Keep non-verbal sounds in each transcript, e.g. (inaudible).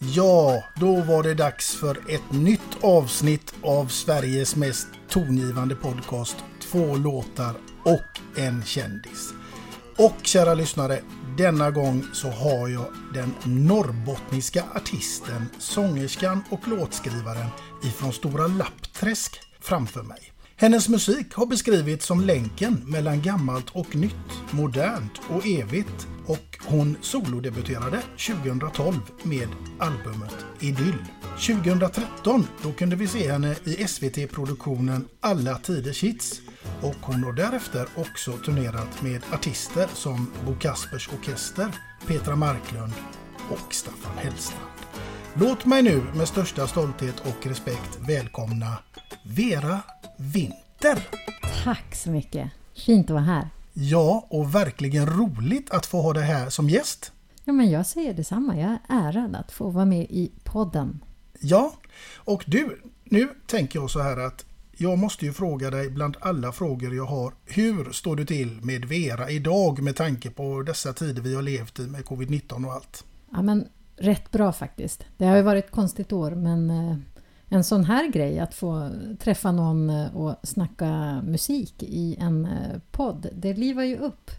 Ja, då var det dags för ett nytt avsnitt av Sveriges mest tongivande podcast. Två låtar och en kändis. Och kära lyssnare, denna gång så har jag den norrbottniska artisten, sångerskan och låtskrivaren ifrån Stora Lappträsk framför mig. Hennes musik har beskrivits som länken mellan gammalt och nytt, modernt och evigt och hon solodebuterade 2012 med albumet Idyll. 2013 då kunde vi se henne i SVT-produktionen Alla tiders hits och hon har därefter också turnerat med artister som Bo Kaspers Orkester, Petra Marklund och Staffan Hellstrand. Låt mig nu med största stolthet och respekt välkomna Vera Winter. Tack så mycket. Fint att vara här. Ja, och verkligen roligt att få ha dig här som gäst. Ja, men jag säger detsamma. Jag är ärad att få vara med i podden. Ja, och du, nu tänker jag så här att jag måste ju fråga dig bland alla frågor jag har. Hur står du till med Vera idag med tanke på dessa tider vi har levt i med covid-19 och allt? Ja, men rätt bra faktiskt. Det har ju varit ett konstigt år, men eh, en sån här grej, att få träffa någon eh, och snacka musik i en eh, podd, det livar ju upp.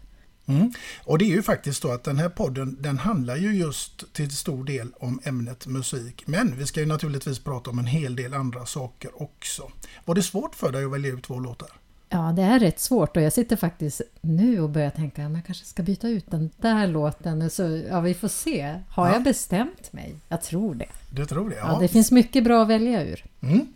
Mm. Och det är ju faktiskt så att den här podden den handlar ju just till stor del om ämnet musik. Men vi ska ju naturligtvis prata om en hel del andra saker också. Var det svårt för dig att välja ut två låtar? Ja, det är rätt svårt och jag sitter faktiskt nu och börjar tänka att jag kanske ska byta ut den där låten. Så, ja, vi får se. Har ja. jag bestämt mig? Jag tror det. Du tror det? Ja. ja det finns mycket bra att välja ur. Mm.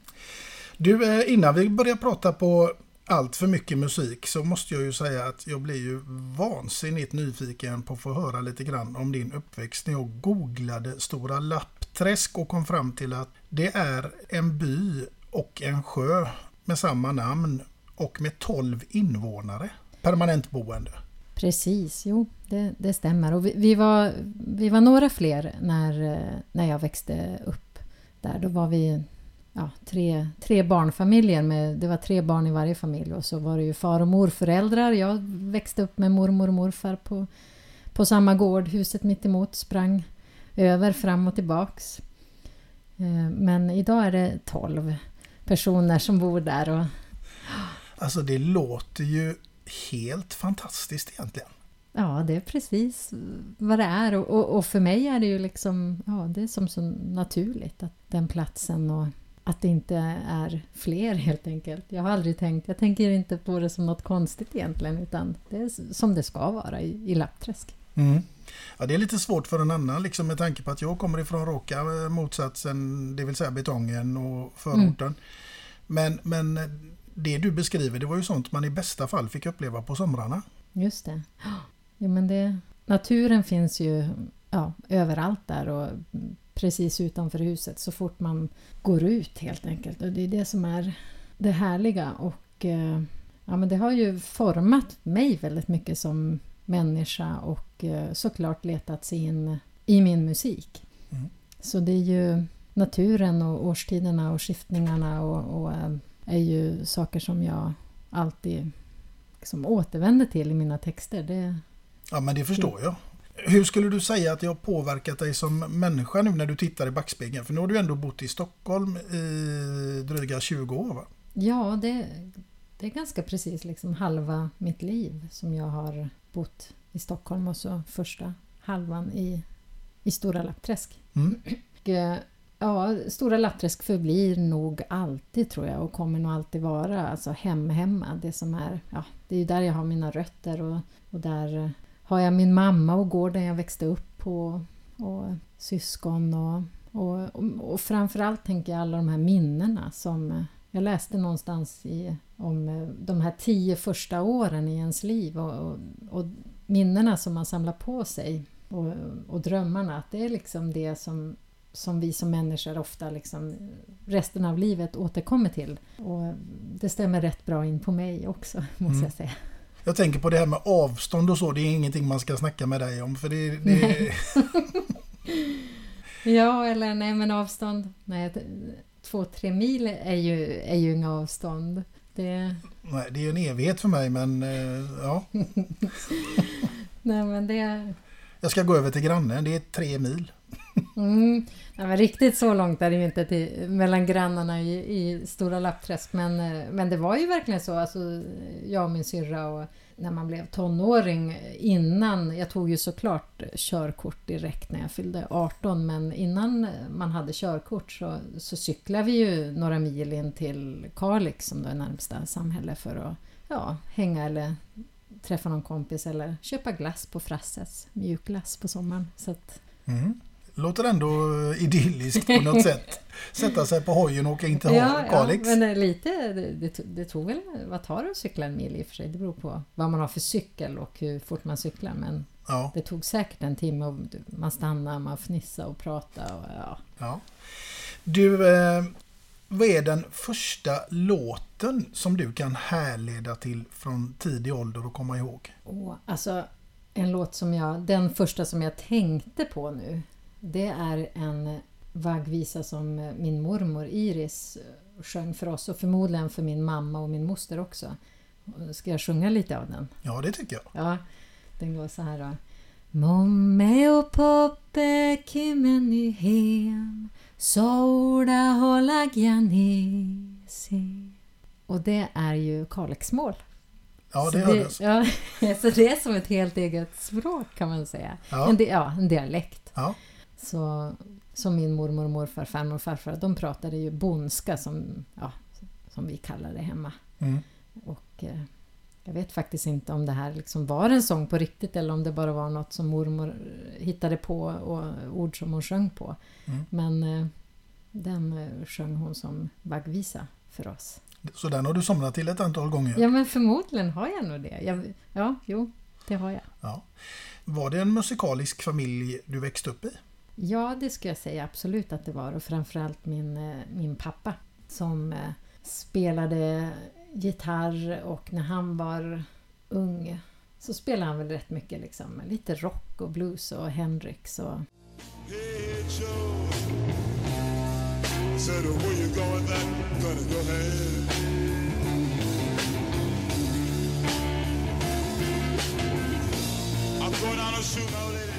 Du, eh, innan vi börjar prata på allt för mycket musik så måste jag ju säga att jag blir ju vansinnigt nyfiken på att få höra lite grann om din uppväxt när jag googlade Stora Lappträsk och kom fram till att det är en by och en sjö med samma namn och med 12 invånare permanent boende. Precis, jo det, det stämmer. Och vi, vi, var, vi var några fler när, när jag växte upp där. Då var vi ja, tre, tre barnfamiljer. Med, det var tre barn i varje familj och så var det ju far och morföräldrar. Jag växte upp med mormor och morfar på, på samma gård, huset mitt emot, sprang över fram och tillbaks. Eh, men idag är det tolv personer som bor där. Och... Alltså det låter ju helt fantastiskt egentligen. Ja, det är precis vad det är. Och, och, och, för mig är det ju liksom, ja, det är som så naturligt att den platsen och att det inte är fler helt enkelt. Jag har aldrig tänkt, jag tänker inte på det som något konstigt egentligen utan det är som det ska vara i, i Lappträsk. Mm. Ja, det är lite svårt för en annan liksom, med tanke på att jag kommer ifrån raka eh, motsatsen, det vill säga betongen och förorten. Mm. Men, men det du beskriver det var ju sånt man i bästa fall fick uppleva på somrarna. Just det. Jo, men det, naturen finns ju ja, överallt där och precis utanför huset så fort man går ut helt enkelt. Och det är det som är det härliga. Och eh, ja, men det har ju format mig väldigt mycket som människa och eh, såklart letat sig in i min musik. Mm. Så det är ju naturen och årstiderna och skiftningarna och, och eh, är ju saker som jag alltid liksom återvänder till i mina texter. Det, Ja, men det förstår jag. Hur skulle du säga att det har påverkat dig som människa nu när du tittar i backspegeln? För nu har du ändå bott i Stockholm i dryga 20 år va? ja, det, det är ganska precis liksom halva mitt liv som jag har bott i Stockholm och så första halvan i, i Stora Lappträsk. Mm. Och, eh, ja, Stora Lappträsk förblir nog alltid tror jag och kommer nog alltid vara alltså hem hemma. Det som är, ja, det är ju där jag har mina rötter och, och där har jag min mamma och gården jag växte upp på och syskon och, och, och, och framförallt tänker jag alla de här minnena som jag läste någonstans i, om de här tio första åren i ens liv och, och, och minnena som man samlar på sig och, och drömmarna, att det är liksom det som, som vi som människor ofta liksom resten av livet återkommer till. Och det stämmer rätt bra in på mig också, (laughs) måste Mm. jag säga. Jag tänker på det här med avstånd och så. Det är ingenting man ska snacka med dig om. För det, det, (laughs) (laughs) Ja, eller nej men avstånd. Nej, två, tre mil är ju, är ju inga avstånd. Det, nej, det är en evighet för mig men eh, ja. nej men det... Jag ska gå över till grannen. Det är tre mil. Mm, nej, men riktigt så långt är det ju inte till, mellan grannarna i, i Stora Lappträsk. Men, eh, men det var ju verkligen så. Alltså, jag och min syrra och när man blev tonåring innan, jag tog ju såklart körkort direkt när jag fyllde 18 men innan man hade körkort så, så cyklade vi ju några mil in till Kalix som då är närmsta samhälle för att ja, hänga eller träffa någon kompis eller köpa glass på Frasses, mjukglass på sommaren. Så att, Mm. Låter ändå idylliskt på något (laughs) sätt. Sätta sig på hojen och åka in till ja, Kalix. ja, men eh, lite, det, det, tog- väl, vad tar det att cykla en mil i och för sig? Det beror på vad man har för cykel och hur fort man cyklar. Men Ja, det tog säkert en timme och man stannade, man fnissade och pratade. Och, ja. ja. Du, eh, vad är den första låten som du kan härleda till från tidig ålder och komma ihåg? Och, alltså, en låt som jag, den första som jag tänkte på nu, det är en vaggvisa som min mormor Iris sjöng för oss och förmodligen för min mamma och min moster också. Ska jag sjunga lite av den? Ja, det tycker jag. Ja, den går så här då. Momme och Poppe kimmen nu hem Soda hålla Och det är ju Kalixmål. Ja, det hördes. Ja, (laughs) så det är som ett helt eget språk kan man säga. Ja. En, di- ja, en dialekt. Ja. Så, som min mormor och morfar, farmor och farfar, de pratade ju bondska som, ja, som vi kallar det hemma. Mm. Och eh, jag vet faktiskt inte om det här liksom var en sång på riktigt eller om det bara var något som mormor hittade på och ord som hon sjöng på. Mm. Men eh, den eh, sjöng hon som vaggvisa för oss. Så den har du somnat till ett antal gånger. Ja men förmodligen har jag nog det. Jag, ja, jo, det har jag. Ja. Var det en musikalisk familj du växte upp i? Ja, det skulle jag säga absolut att det var. Och framförallt min, eh, min pappa som eh, spelade gitarr och när han var ung så spelade han väl rätt mycket liksom, lite rock och blues och Hendrix och Hey Joe, said where you going? That gun in your hand. I'm going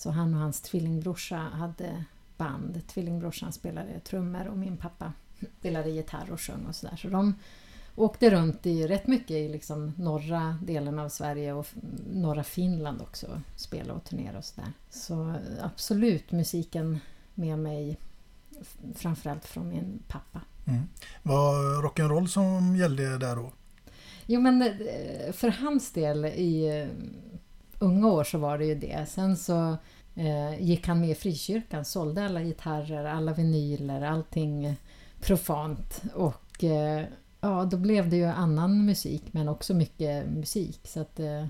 så han och hans tvillingbrorsa hade band. Tvillingbrorsan spelade trummor och min pappa spelade gitarr och sjöng och sådär. Så de åkte runt i rätt mycket i liksom norra delen av Sverige och norra Finland också. Spela och turnera och sådär. Så absolut musiken med mig framförallt från min pappa. Mm. Var rock'n'roll som gällde där då? Jo men eh, för hans del i eh, unga år så var det ju det. Sen så eh, gick han med i frikyrkan, sålde alla gitarrer, alla vinyler, allting profant. Och eh, ja, då blev det ju annan musik men också mycket musik. Så att, eh,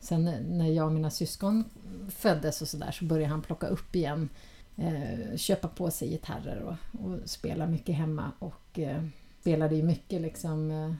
sen när jag och mina syskon föddes och sådär så började han plocka upp igen. Eh, köpa på sig gitarrer och, och spela mycket hemma och eh, spelade ju mycket liksom eh,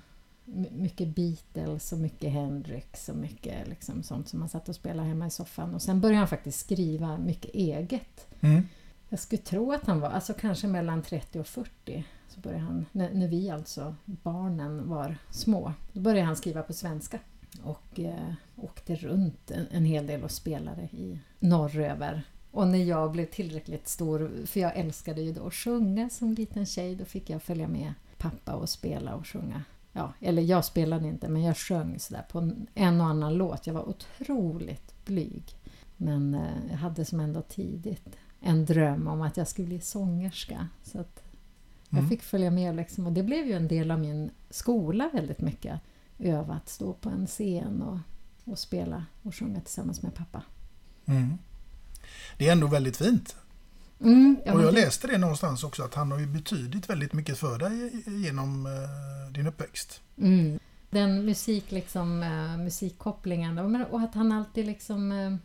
mycket Beatles och mycket Hendrix och mycket liksom sånt som man satt och spelade hemma i soffan. Och sen började han faktiskt skriva mycket eget. Mm. Jag skulle tro att han var, alltså kanske mellan 30 och 40. Så började han, när, när vi alltså, barnen, var små. Då började han skriva på svenska. Och eh, åkte runt en, en hel del och spelade i norröver. Och när jag blev tillräckligt stor, för jag älskade ju då att sjunga som liten tjej, då fick jag följa med pappa och spela och sjunga. Ja, eller jag spelade inte, men jag sjöng sådär på en, och annan låt. Jag var otroligt blyg. Men eh, jag hade som ändå tidigt en dröm om att jag skulle bli sångerska. Så att jag Mm. fick följa med liksom, och det blev ju en del av min skola väldigt mycket. Öva att stå på en scen och, och spela och sjunga tillsammans med pappa. Mm. Det är ändå väldigt fint. Mm, ja, och jag läste det någonstans också att han har ju betydit väldigt mycket för dig genom eh, din uppväxt. Mm. Den musik, liksom, eh, musikkopplingen och att han alltid liksom... Eh,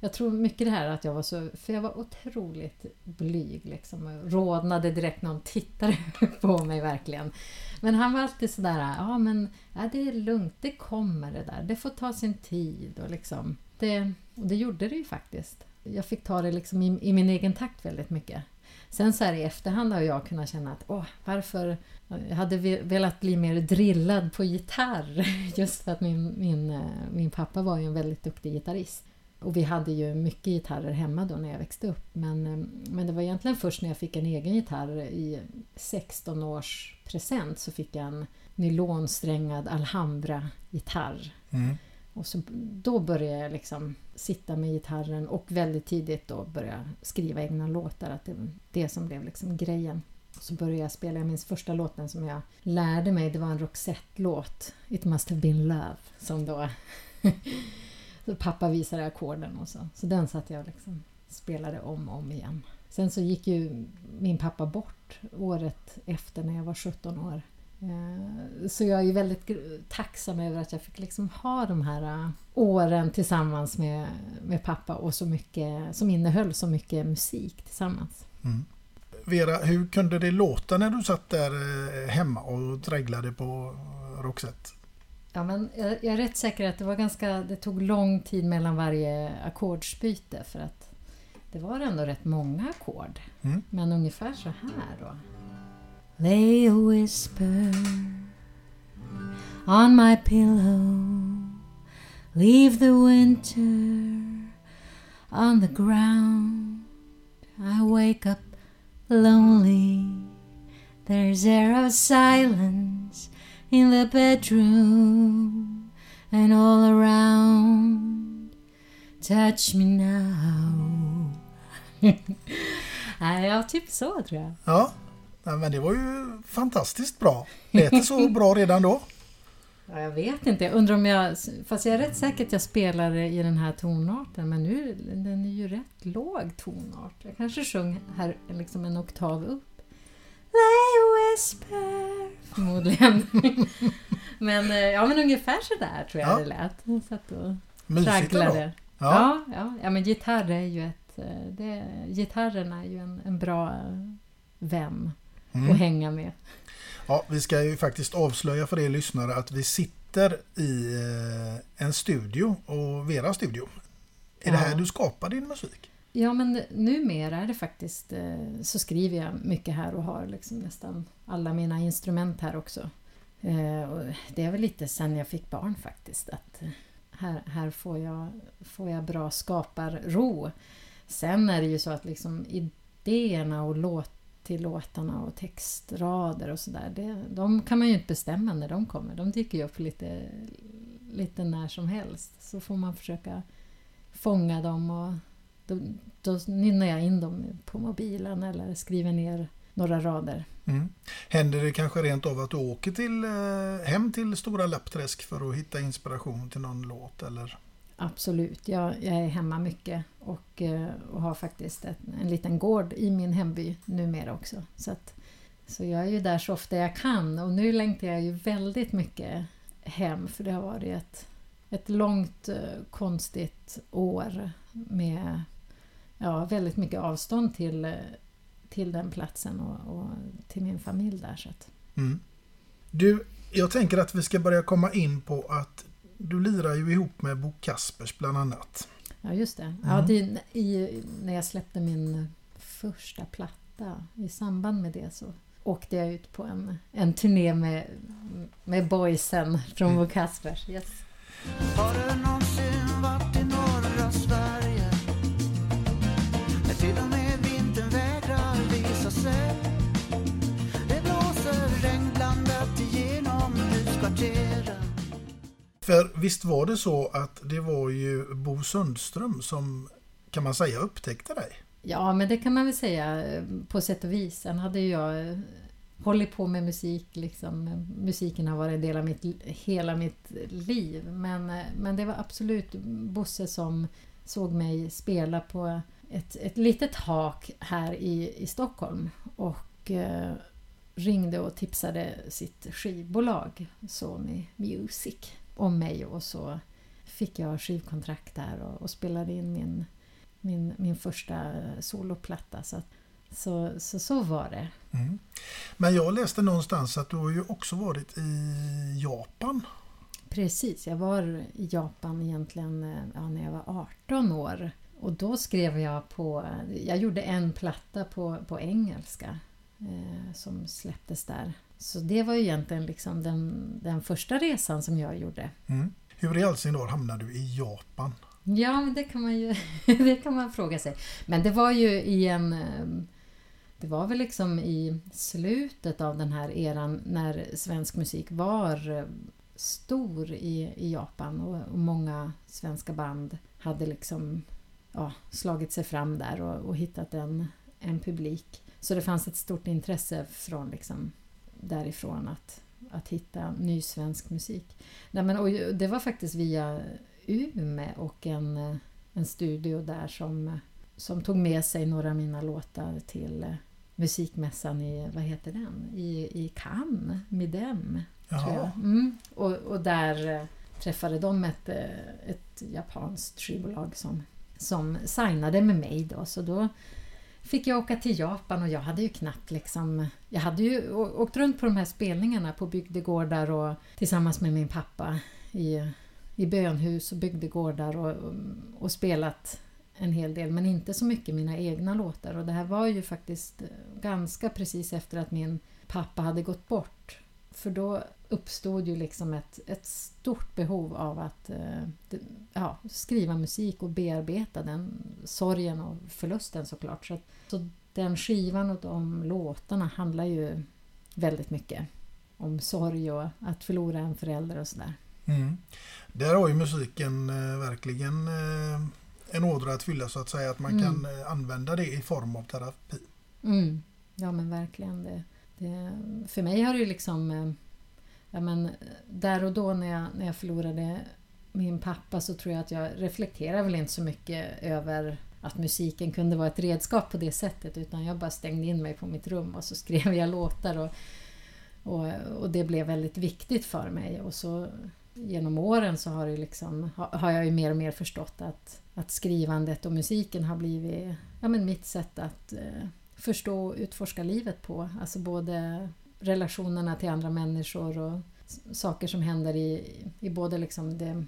jag tror mycket det här att jag var så... För jag var otroligt blyg liksom. och Rodnade direkt någon tittade (laughs) på mig verkligen. Men han var alltid sådär, ja men ja, det är lugnt, det kommer det där. Det får ta sin tid och liksom... Det, och det gjorde det ju faktiskt. Jag fick ta det liksom i, i min egen takt väldigt mycket. Sen så här i efterhand har jag kunnat känna att åh, varför... Jag hade velat bli mer drillad på gitarr (laughs) just för att min, min, eh, min pappa var ju en väldigt duktig gitarrist. Och vi hade ju mycket gitarrer hemma då när jag växte upp. Men, eh, men det var egentligen först när jag fick en egen gitarr i 16 års present så fick jag en nylonsträngad Alhambra-gitarr. Mm. Och så, då började jag liksom sitta med gitarren och väldigt tidigt då börja skriva egna låtar. Att det var det som blev liksom grejen. Så började jag spela, jag minns första låten som jag lärde mig, det var en Roxette-låt. It must have been love. Som då (laughs) så pappa visade ackorden och så. Så den satt jag och liksom spelade om och om igen. Sen så gick ju min pappa bort året efter när jag var 17 år. Eh, Så jag är väldigt tacksam över att jag fick liksom ha de här eh, åren tillsammans med, med pappa och så mycket, som innehöll så mycket musik tillsammans. Vera, hur kunde det låta när du satt där eh, hemma och dreglade på Roxette? Ja, men jag, jag är rätt säker att det var ganska, det tog lång tid mellan varje ackordsbyte för att det var ändå rätt många ackord. Mm. Men ungefär så här då. Lay a whisper on my pillow Leave the winter on the ground I wake up lonely There's air of silence in the bedroom and all around. Touch me now. (laughs) Nej, ja, typ så tror jag. Nej, men det var ju fantastiskt bra. Lät det så bra redan då? Ja, jag vet inte, jag undrar om jag... Fast jag är rätt säker att jag spelar i den här tonarten, men nu den är ju rätt låg tonart. Jag kanske sjöng här liksom en oktav upp. A whisper, förmodligen. (laughs) men, eh, ja, men ungefär så där tror jag Ja. det lät. Jag satt och Mysigt då. tragglade. Ja. Ja, ja, ja, men gitarr är ju ett... eh, Det, gitarren är ju en, en bra eh, vän Mm. hänga med. ja, vi ska ju faktiskt avslöja för er lyssnare att vi sitter i eh, en studio och Veras studio. Är det Ja. här du skapar din musik? Ja, men numera är det faktiskt eh, så skriver jag mycket här och har liksom nästan alla mina instrument här också. Eh, och det är väl lite sen jag fick barn faktiskt att här, här får, jag, får jag bra skaparro. Sen är det ju så att liksom idéerna och låt till låtarna och textrader och sådär, de kan man ju inte bestämma när de kommer. De dyker ju upp lite, lite när som helst. Så får man försöka fånga dem och då, då nynnar jag in dem på mobilen eller skriver ner några rader. Mm. Händer det kanske rent av att du åker till, eh, hem till Stora Lappträsk för att hitta inspiration till någon låt? Eller? Absolut, jag, jag är hemma mycket och, eh, och har faktiskt ett, en liten gård i min hemby numera också. Så, att, så jag är ju där så ofta jag kan och nu längtar jag ju väldigt mycket hem för det har varit ett, ett långt eh, konstigt år med ja, väldigt mycket avstånd till, eh, till den platsen och, och till min familj där. Så att. Mm. Du, jag tänker att vi ska börja komma in på att du lirar ju ihop med Bo Kaspers bland annat. Ja, just det. Ja, Mm. det i, när jag släppte min första platta, i samband med det så åkte jag ut på en, en turné med, med boysen från Bo Kaspers. Yes. För visst var det så att det var ju Bo Sundström som kan man säga upptäckte dig? Ja, men det kan man väl säga eh, på sätt och vis. Sen hade jag eh, hållit på med musik. Liksom. Musiken har varit en del av mitt, hela mitt liv. Men, eh, men det var absolut Bosse som såg mig spela på ett, ett litet hak här i, i Stockholm. Och eh, ringde och tipsade sitt skivbolag Sony Music om mig. Och så fick jag skivkontrakt där och, och spelade in min min, min första soloplatta. Så, att- så, så, så var det. Mm. Men jag läste någonstans att du har ju också varit i Japan. Precis, jag var i Japan egentligen eh, ja, när jag var 18 år. Och då skrev jag på, jag gjorde en platta på, på engelska eh, som släpptes där. Så det var ju egentligen liksom den, den första resan som jag gjorde. Mm. Hur i all sin dar hamnade du i Japan? Ja, men det kan man ju (laughs) det kan man fråga sig. Men det var ju i en... eh, Det var väl liksom i slutet av den här eran när svensk musik var eh, stor i, i Japan och, och många svenska band hade liksom ja, slagit sig fram där och, och hittat en, en publik. Så det fanns ett stort intresse från liksom därifrån att, att hitta ny svensk musik. Nej, men, och det var faktiskt via Ume och en, en studio där som, som tog med sig några av mina låtar till eh, musikmässan i, vad heter den? I, i Cannes, Midem. Tror jag. Jaha. Mm. Och, och där eh, träffade de ett, eh, ett japanskt skivbolag som, som signade med mig då. Så då fick jag åka till Japan och jag hade ju knappt liksom... Jag hade ju åkt runt på de här spelningarna på bygdegårdar och tillsammans med min pappa i, i bönhus och bygdegårdar och, och spelat en hel del men inte så mycket mina egna låtar och det här var ju faktiskt ganska precis efter att min pappa hade gått bort. För då uppstod ju liksom ett, ett stort behov av att eh, ja, skriva musik och bearbeta den sorgen och förlusten såklart. Så, att, så den skivan och de låtarna handlar ju väldigt mycket om sorg och att förlora en förälder och sådär. Mm. Där har ju musiken eh, verkligen eh, en ådra att fylla så att säga. Att man Mm. kan använda det i form av terapi. Mm. Ja men verkligen. Det, det, för mig har det ju liksom... Eh, ja, men, eh, där och då när jag, när jag förlorade min pappa så tror jag att jag reflekterar väl inte så mycket över att musiken kunde vara ett redskap på det sättet utan jag bara stängde in mig på mitt rum och så skrev jag låtar och, och, och det blev väldigt viktigt för mig. Och så genom åren så har, det liksom, har har jag ju mer och mer förstått att, att skrivandet och musiken har blivit ja, men mitt sätt att eh, förstå och utforska livet på. Alltså både relationerna till andra människor och saker som händer i, i både liksom det,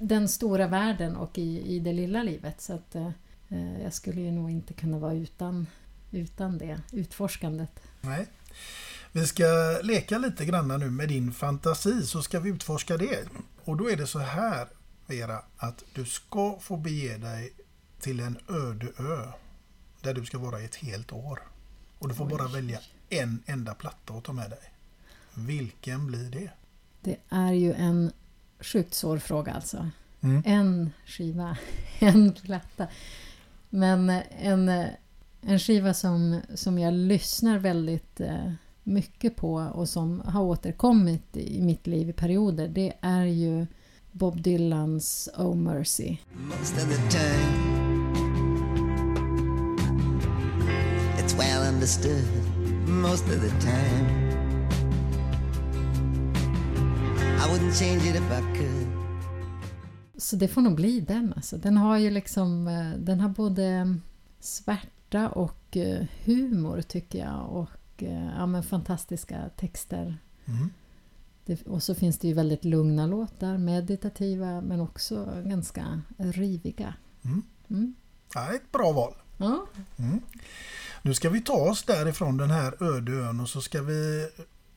den stora världen och i, i det lilla livet. Så att eh, eh, jag skulle ju nog inte kunna vara utan, utan det utforskandet. Nej. Vi ska leka lite grann nu med din fantasi så ska vi utforska det. Och då är det så här Vera att du ska få bege dig till en öde ö där du ska vara i ett helt år. Och du får bara Oj. välja en enda platta att ta med dig. Vilken blir det? Det är ju en sjukt svår fråga alltså. Mm. En skiva, (laughs) en platta. Men eh, en, eh, en skiva som, som jag lyssnar väldigt eh, mycket på och som har återkommit i mitt liv i perioder det är ju Bob Dylans Oh Mercy. Understood Most of the time I wouldn't change it if I could så det får nog bli den. Alltså. Den har ju liksom, eh, den har både svärta och eh, humor tycker jag och eh, ja, men fantastiska texter. Mm. Det, och så finns det ju väldigt lugna låtar, meditativa men också ganska riviga. Mm. Mm. Ja, ett bra val. Ja, Mm. Nu ska vi ta oss därifrån den här öde ön och så ska vi...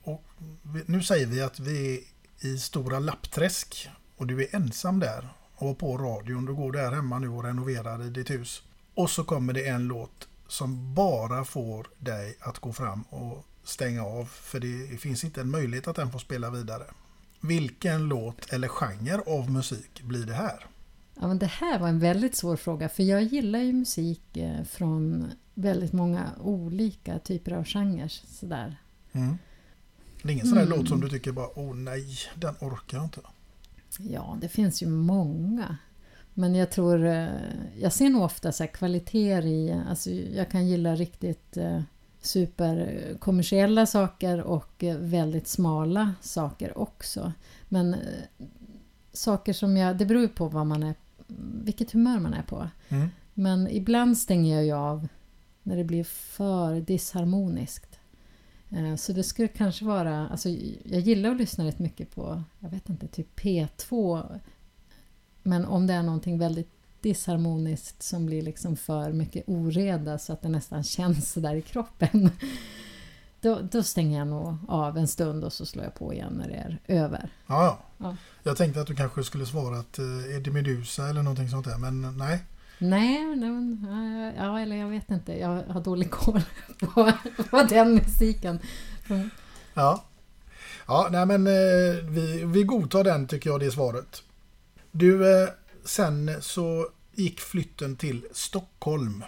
Och vi nu säger vi att vi är i Stora Lappträsk och du är ensam där och har på radion. Du går där hemma nu och renoverar i ditt hus. Och så kommer det en låt som bara får dig att gå fram och stänga av för det finns inte en möjlighet att den får spela vidare. Vilken låt eller genre av musik blir det här? Ja, men det här var en väldigt svår fråga för jag gillar ju musik eh, från väldigt många olika typer av genrer. Sådär. Mm. Det är ingen sån där Mm. låt som du tycker bara åh nej, den orkar jag inte. Ja, det finns ju många. Men jag tror, eh, jag ser nog ofta så här kvaliteter i, alltså jag kan gilla riktigt eh, superkommersiella saker och väldigt smala saker också. Men saker som jag, det beror ju på vad man är, vilket humör man är på. Mm. Men ibland stänger jag ju av när det blir för disharmoniskt. Eh, Så det skulle kanske vara, alltså jag gillar att lyssna rätt mycket på, jag vet inte, typ P2. Men om det är någonting väldigt disharmoniskt som blir liksom för mycket oreda så att det nästan känns sådär i kroppen. (laughs) Då, då stänger jag nog av en stund och så slår jag på igen när det är över. Ja, ja. Ja. Jag tänkte att du kanske skulle svara att eh, Eddie Meduza eller någonting sånt där, men nej. Nej, nej eh, ja, eller jag vet inte. Jag har dålig koll (laughs) på, på den musiken. Mm. Ja, ja nej men eh, vi, vi godtar den tycker jag, det svaret. Du, eh, sen så gick flytten till Stockholm.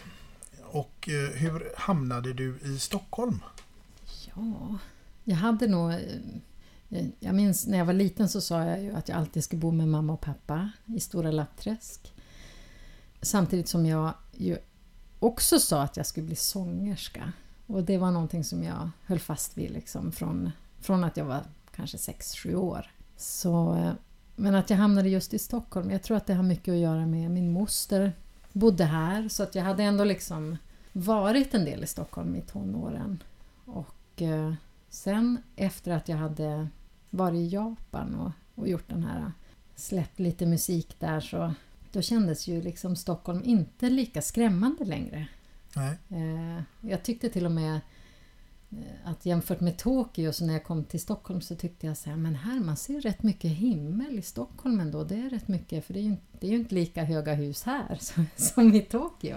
Och hur hamnade du i Stockholm? Ja, jag hade nog... Eh, jag minns när jag var liten så sa jag ju att jag alltid skulle bo med mamma och pappa i Stora Lappträsk. Samtidigt som jag ju också sa att jag skulle bli sångerska. Och det var någonting som jag höll fast vid liksom från, från att jag var kanske 6-7 år. Så, eh, men att jag hamnade just i Stockholm, jag tror att det har mycket att göra med min moster bodde här så att jag hade ändå liksom varit en del i Stockholm i tonåren. Och eh, sen efter att jag hade varit i Japan och, och gjort den här släppt lite musik där så då kändes ju liksom Stockholm inte lika skrämmande längre. Nej. Eh, jag tyckte till och med eh, att jämfört med Tokyo så när jag kom till Stockholm så tyckte jag så här, men här man ser rätt mycket himmel i Stockholm ändå. Det är rätt mycket, för det är ju, inte- det är ju inte lika höga hus här (laughs) som, som i Tokyo.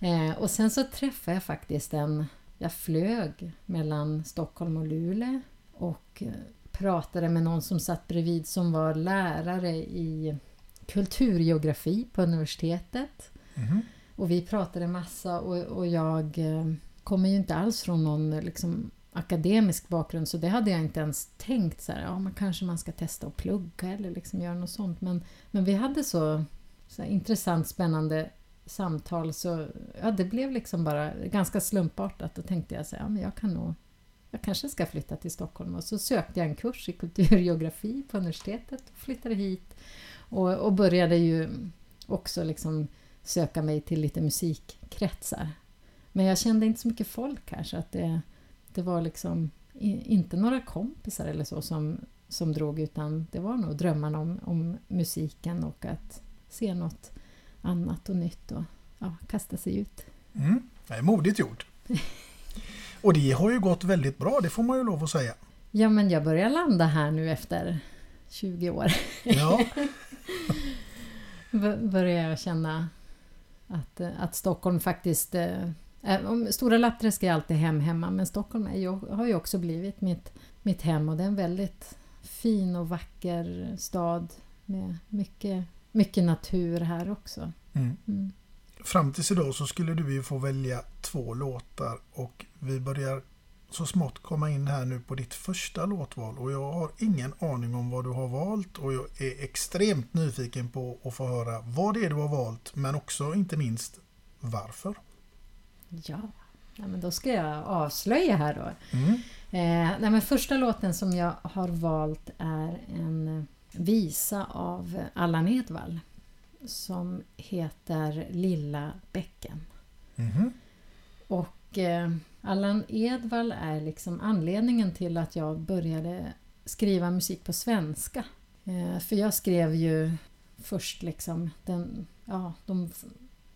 Eh, och sen så träffade jag faktiskt en, jag flög mellan Stockholm och Luleå och pratade med någon som satt bredvid som var lärare i kulturgeografi på universitetet. Mhm. Och vi pratade massa och, och jag eh, kommer ju inte alls från någon eh, liksom, akademisk bakgrund så det hade jag inte ens tänkt så här, ja men kanske man ska testa att plugga eller liksom göra något sånt. Men, men vi hade så, så intressant, spännande samtal så ja, det blev liksom bara ganska slumpartat. Då tänkte jag så här, ja men jag kan nog jag kanske ska flytta till Stockholm och så sökte jag en kurs i kulturgeografi på universitetet och flyttade hit och, och började ju också liksom söka mig till lite musikkretsar. Men jag kände inte så mycket folk här så att det, det var liksom inte några kompisar eller så som, som drog utan det var nog drömmarna om, om musiken och att se något annat och nytt och ja, kasta sig ut. Mm. Det är modigt gjort. (laughs) Och det har ju gått väldigt bra, det får man ju lov att säga. Ja men jag börjar landa här nu efter 20 år. Ja, (laughs) börjar jag känna att, eh, att Stockholm faktiskt... om- Stora Lappträsk är alltid hem hemma men Stockholm är ju, har ju också blivit mitt, mitt hem och det är en väldigt fin och vacker stad med mycket, mycket natur här också. Mm. Mm. Fram tills idag så skulle du ju få välja två låtar och vi börjar så smått komma in här nu på ditt första låtval och jag har ingen aning om vad du har valt och jag är extremt nyfiken på att få höra vad det är du har valt men också inte minst varför. Ja. ja, men då ska jag avslöja här då. Mm. Eh, nej, men första låten som jag har valt är en, visa av Allan Edwall som heter Lilla bäcken. Mhm. Och eh, Allan Edwall är liksom anledningen till att jag började skriva musik på svenska. Eh, för jag skrev ju först liksom den, ja, de,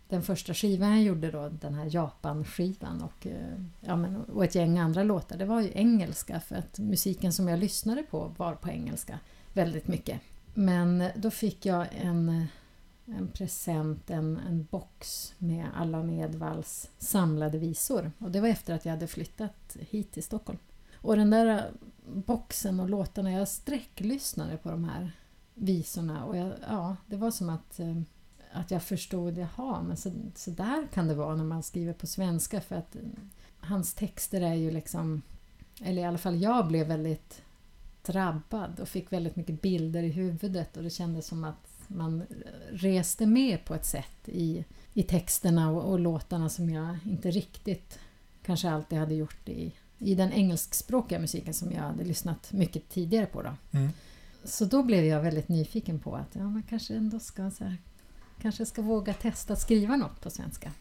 den första skivan jag gjorde då, den här Japan-skivan och, eh, ja, men, och ett gäng andra låtar, det var ju engelska för att musiken som jag lyssnade på var på engelska väldigt mycket. Men då fick jag en, en present, en, en box med Allan Edwalls samlade visor. Och det var efter att jag hade flyttat hit till Stockholm. Och den där boxen och låtarna, jag sträcklyssnade på de här visorna och jag, ja, det var som att, eh, att jag förstod, jaha, men så, så där kan det vara när man skriver på svenska för att eh, hans texter är ju liksom, eller i alla fall jag blev väldigt drabbad och fick väldigt mycket bilder i huvudet och det kändes som att man reste med på ett sätt i, i texterna och, och låtarna som jag inte riktigt kanske alltid hade gjort i, i den engelskspråkiga musiken som jag hade lyssnat mycket tidigare på. Då. Mm. Så då blev jag väldigt nyfiken på att ja, man kanske ändå ska, så här, kanske ska våga testa att skriva något på svenska.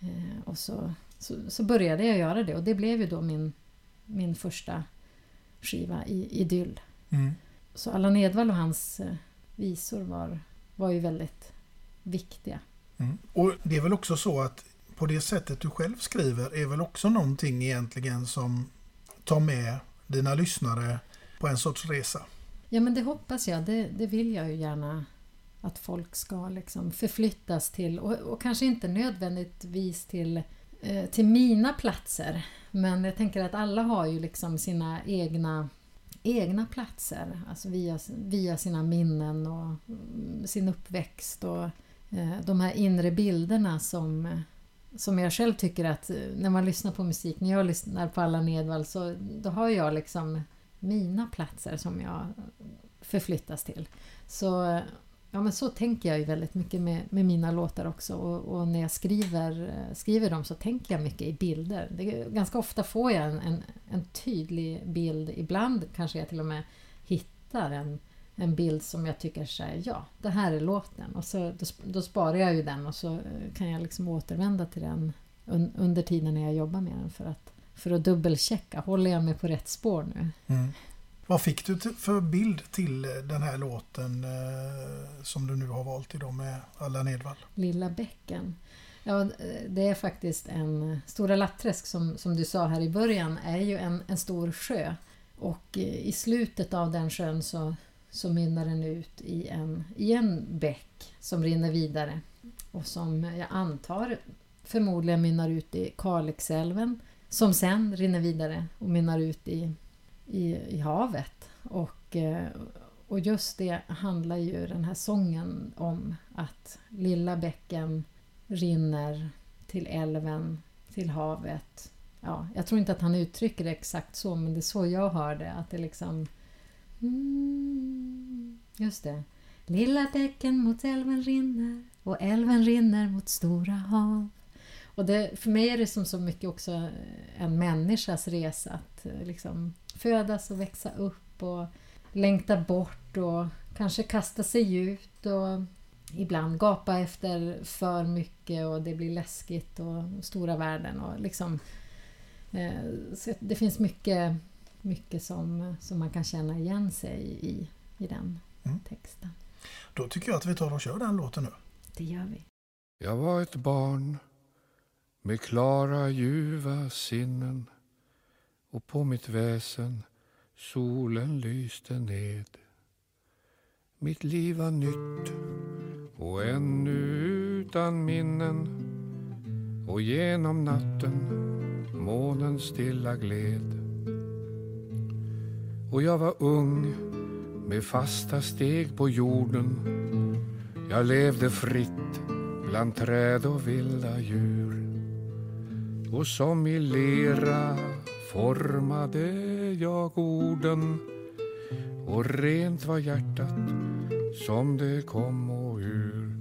Eh, och så, så, så började jag göra det och det blev ju då min, min första skiva i Idyll. Mm. Så Allan Edwall och hans eh, visor var, var ju väldigt viktiga. Mm. Och det är väl också så att på det sättet du själv skriver är väl också någonting egentligen som tar med dina lyssnare på en sorts resa. Ja men det hoppas jag, det, det vill jag ju gärna att folk ska liksom förflyttas till och, och kanske inte nödvändigtvis till, eh, till mina platser men jag tänker att alla har ju liksom sina egna egna platser, alltså via, via sina minnen och mm, sin uppväxt och eh, de här inre bilderna som, som jag själv tycker att eh, när man lyssnar på musik, när jag lyssnar på Allan Edwall så då har jag liksom mina platser som jag förflyttas till. Så, ja, men så tänker jag ju väldigt mycket med, med mina låtar också och, och när jag skriver, eh, skriver dem så tänker jag mycket i bilder. Det, ganska ofta får jag en, en, en tydlig bild, ibland kanske jag till och med hittar en, en bild som jag tycker säger ja, det här är låten och så, då, då sparar jag ju den och så eh, kan jag liksom återvända till den un, under tiden när jag jobbar med den för att för att dubbelchecka, håller jag mig på rätt spår nu? Mm. Vad fick du för bild till eh, den här låten som du nu har valt idag med Allan Edwall? Lilla bäcken. Ja, det är faktiskt en... Stora Latträsk som, som du sa här i början är ju en, en stor sjö. Och i slutet av den sjön så, så mynnar den ut i en, i en bäck som rinner vidare. Och som jag antar förmodligen mynnar ut i Kalixälven. Som sen rinner vidare och mynnar ut i, i, i havet. Och, eh, och just det handlar ju den här sången om att lilla bäcken rinner till älven, till havet. Ja, jag tror inte att han uttrycker det exakt så, men det är så jag hör det. Att det liksom... Mm, just det. Lilla bäcken mot älven rinner och älven rinner mot stora hav. Och det, för mig är det som så mycket också eh, en människas resa att eh, liksom födas och växa upp och längta bort och kanske kasta sig ut och ibland gapa efter för mycket och det blir läskigt och stora värden och liksom eh, så det finns mycket, mycket som, som man kan känna igen sig i, i den Mm. texten. Då tycker jag att vi tar och kör den låten nu. Det gör vi. Jag var ett barn med klara ljuva sinnen och på mitt väsen solen lyste ned. Mitt liv var nytt och ännu utan minnen och genom natten månen stilla gled. Och jag var ung med fasta steg på jorden jag levde fritt bland träd och vilda djur och som i lera formade jag orden och rent var hjärtat som det kom och ur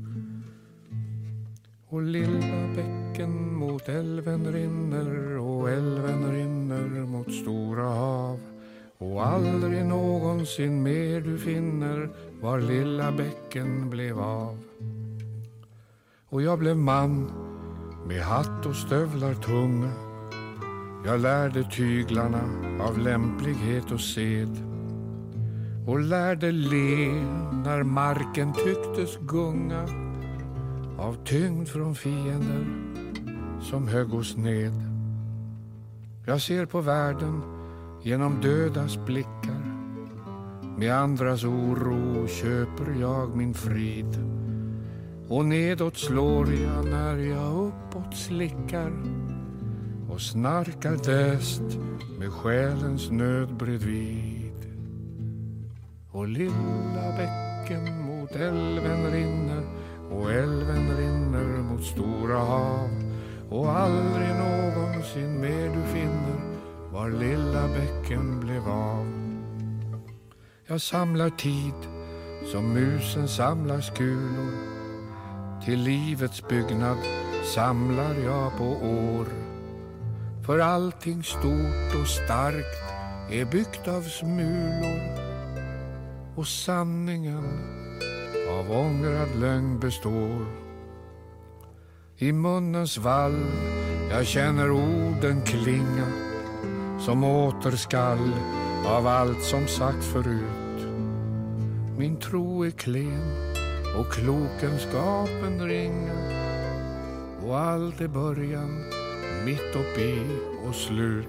och lilla bäcken mot älven rinner och älven rinner mot stora hav och aldrig någonsin mer du finner var lilla bäcken blev av. Och jag blev man med hatt och stövlar tunga. Jag lärde tyglarna av lämplighet och sed och lärde le när marken tycktes gunga av tyngd från fiender som högg oss ned. Jag ser på världen genom dödas blickar. Med andras oro köper jag min frid. Och nedåt slår jag när jag uppåt slickar och snarkar däst med själens nöd bredvid. Och lilla bäcken mot älven rinner och älven rinner mot stora hav och aldrig någonsin mer du finner var lilla bäcken blev av. Jag samlar tid som musen samlar skulor. Till livets byggnad samlar jag på år. För allting stort och starkt är byggt av smulor och sanningen av ångrad lögn består. I munnens vall jag känner orden klinga som återskall av allt som sagt förut. Min tro är klen och klokenskapen ringa och allt är början, mitt uppe och slut.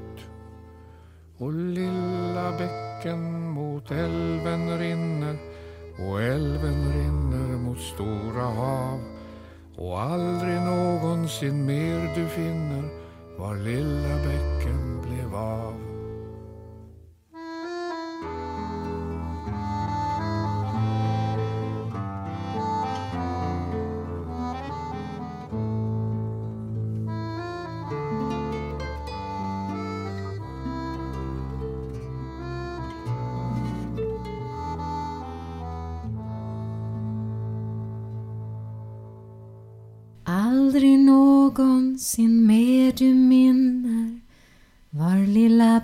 Och lilla bäcken mot älven rinner och älven rinner mot stora hav och aldrig någonsin mer du finner var lilla bäcken blev av.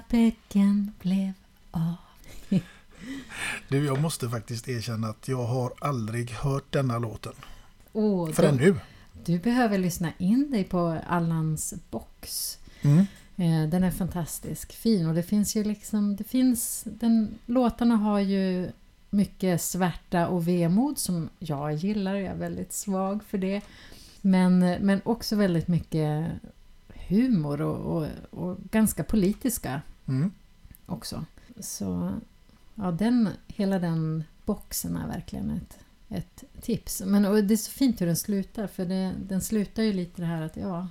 bäcken blev av. (laughs) Du, jag måste faktiskt erkänna att jag har aldrig hört denna låten. Åh, Förrän då- nu. Du behöver lyssna in dig på Allans box. Mm. Eh, Den är fantastisk fin och det finns ju liksom, det finns, den, låtarna har ju mycket svärta och vemod som jag gillar, jag är väldigt svag för det. Men, men också väldigt mycket humor och, och, och ganska politiska Mm. också. Så ja, den, hela den boxen är verkligen ett, ett tips. Men och det är så fint hur den slutar för det, den slutar ju lite det här att ja,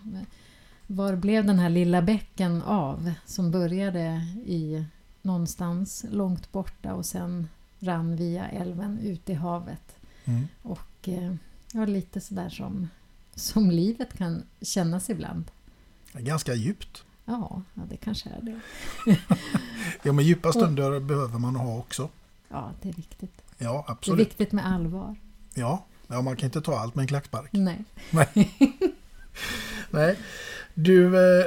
var blev den här lilla bäcken av som började i någonstans långt borta och sen rann via älven ut i havet. Mm. Och eh, ja, lite sådär som, som livet kan kännas ibland. Ganska djupt. Ja, ja, det kanske är det. (laughs) Ja, men djupa stunder behöver man ha också. Ja, det är viktigt. Ja, Det är absolut. viktigt med allvar. Ja, ja, man kan inte ta allt med en klackspark. Nej. Nej. (laughs) Nej. Du, eh,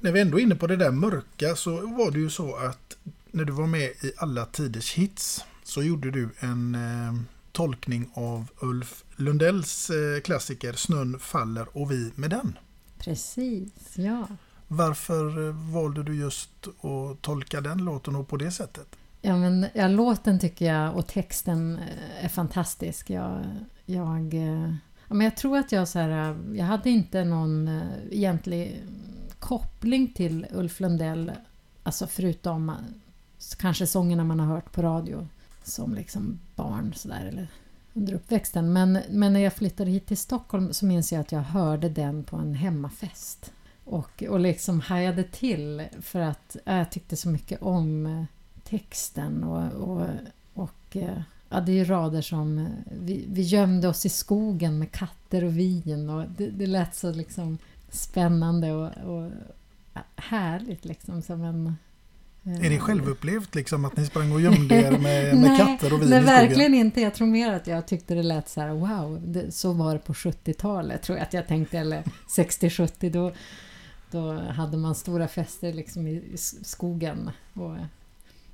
när vi ändå är inne på det där mörka så var det ju så att när du var med i Alla Tiders Hits så gjorde du en eh, tolkning av Ulf Lundells eh, klassiker Snön faller och vi med den. Precis, ja. Varför eh, valde du just att tolka den låten och på det sättet? Ja, men, ja, låten tycker jag och texten eh, är fantastisk. Jag, jag, eh, ja, men jag tror att jag så här, jag hade inte någon egentlig koppling till Ulf Lundell, alltså förutom kanske sångerna man har hört på radio som liksom barn sådär eller under uppväxten. Men, men när jag flyttade hit till Stockholm så minns jag att jag hörde den på en hemmafest. Och, och liksom hajade till för att äh, jag tyckte så mycket om äh, texten och, och, och äh, ja, det är ju rader som vi, vi gömde oss i skogen med katter och vin och det, det lät så liksom spännande och, och härligt liksom som en är det självupplevt liksom att ni sprang och gömde er med, med (laughs) katter och vin nej, verkligen inte. Jag tror mer att jag tyckte det lät så här, wow, det, så var det på 70-talet tror jag att jag tänkte, eller (laughs) 60-70 då, då hade man stora fester liksom i, skogen. Och,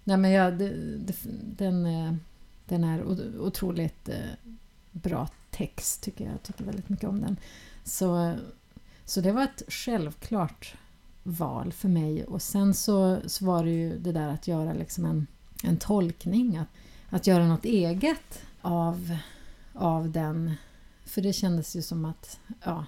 Nej, men jag, det, det, den, eh, den är otroligt eh, bra text tycker jag. Jag tycker väldigt mycket om den. Så, så det var ett självklart val för mig. Och sen så, så var det ju det där att göra liksom en, en tolkning. Att, att göra något eget av, av den. För det kändes ju som att ja,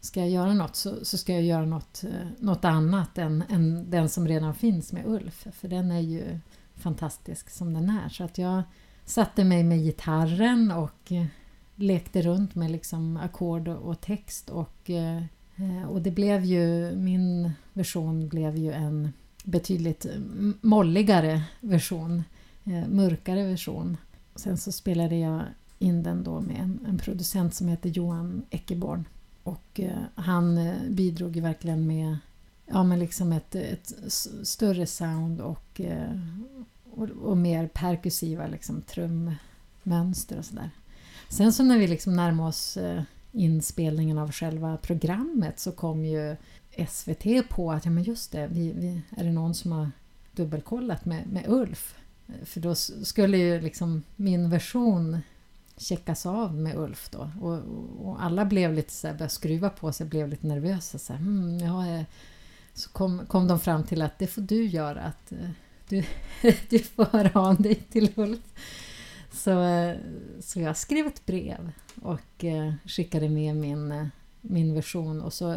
ska jag göra något så, så ska jag göra något, eh, något annat än, än den som redan finns med Ulf. För den är ju fantastisk som den är. Så att jag satte mig med gitarren och eh, lekte runt med liksom ackord och text och, eh, och det blev ju, min version blev ju en betydligt eh, molligare version, eh, mörkare version. Sen så spelade jag in den då med en, en producent som heter Johan Eckeborn och eh, han bidrog ju verkligen med ja, men liksom ett, ett större sound och, och, och, mer perkussiva liksom, trummönster och sådär. Sen så när vi liksom närmade oss inspelningen av själva programmet så kom ju SVT på att ja men just det, vi, vi, är det någon som har dubbelkollat med, med Ulf? För då skulle ju liksom min version checkas av med Ulf då. Och, och alla blev lite så här, började skruva på sig, blev lite nervösa. Så, här, mm, ja, eh. så kom, kom de fram till att det får du göra, att eh, du, (laughs) du får höra av dig till Ulf. Så, eh, så jag skrev ett brev och skickade med min, min version och så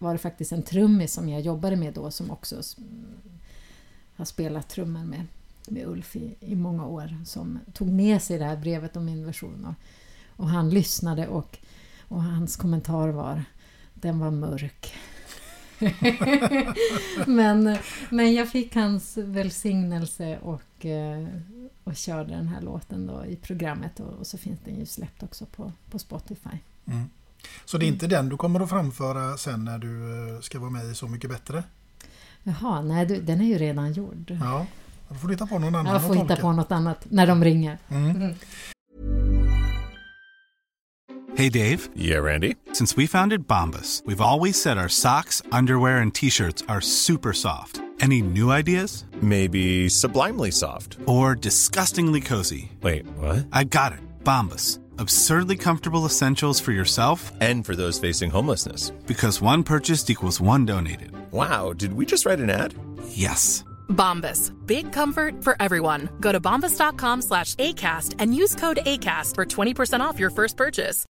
var det faktiskt en trummis som jag jobbade med då som också har spelat trummor med med Ulf i, i många år som tog med sig det här brevet om min version. Och, och han lyssnade och, och hans kommentar var den var mörk. (laughs) men, men jag fick hans välsignelse och, eh, och körde den här låten då i programmet och, och så finns den ju släppt också på, på Spotify. Mm. Så det är inte den du kommer att framföra sen när du eh, ska vara med i Så mycket bättre? Jaha, nej den är ju redan gjord. Ja. Då får du hitta på någon annan Jag får hitta på något annat när de ringer. Mm. Mm. Hey Dave. Yeah, Randy. Since we founded Bombus, we've always said our socks, underwear and t-shirts are super soft. Any new ideas? Maybe sublimely soft. Or disgustingly cozy. Wait, what? I got it. Bombus. Absurdly comfortable essentials for yourself and for those facing homelessness. Because one purchased equals one donated. Wow, did we just write an ad? Yes. Bombas. Big comfort for everyone. Go to bombas.com slash ACAST and use code ACAST for 20% off your first purchase.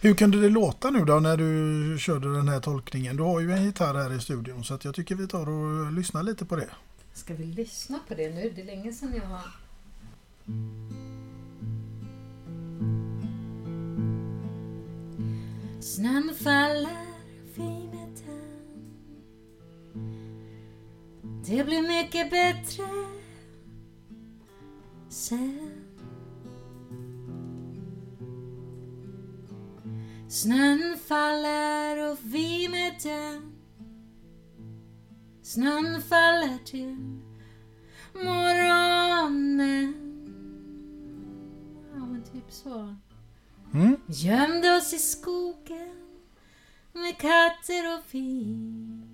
Hur kunde det låta nu då när du körde den här tolkningen? Du har ju en gitarr här i studion så att jag tycker vi tar och lyssnar lite på det. Ska vi lyssna på det nu? Det är länge sedan jag har... Snön faller Det blir mycket bättre sen. Snön faller och vi med den. Snön faller till morgonen. Ja, men typ så. Mm. Gömde oss i skogen med katter och vin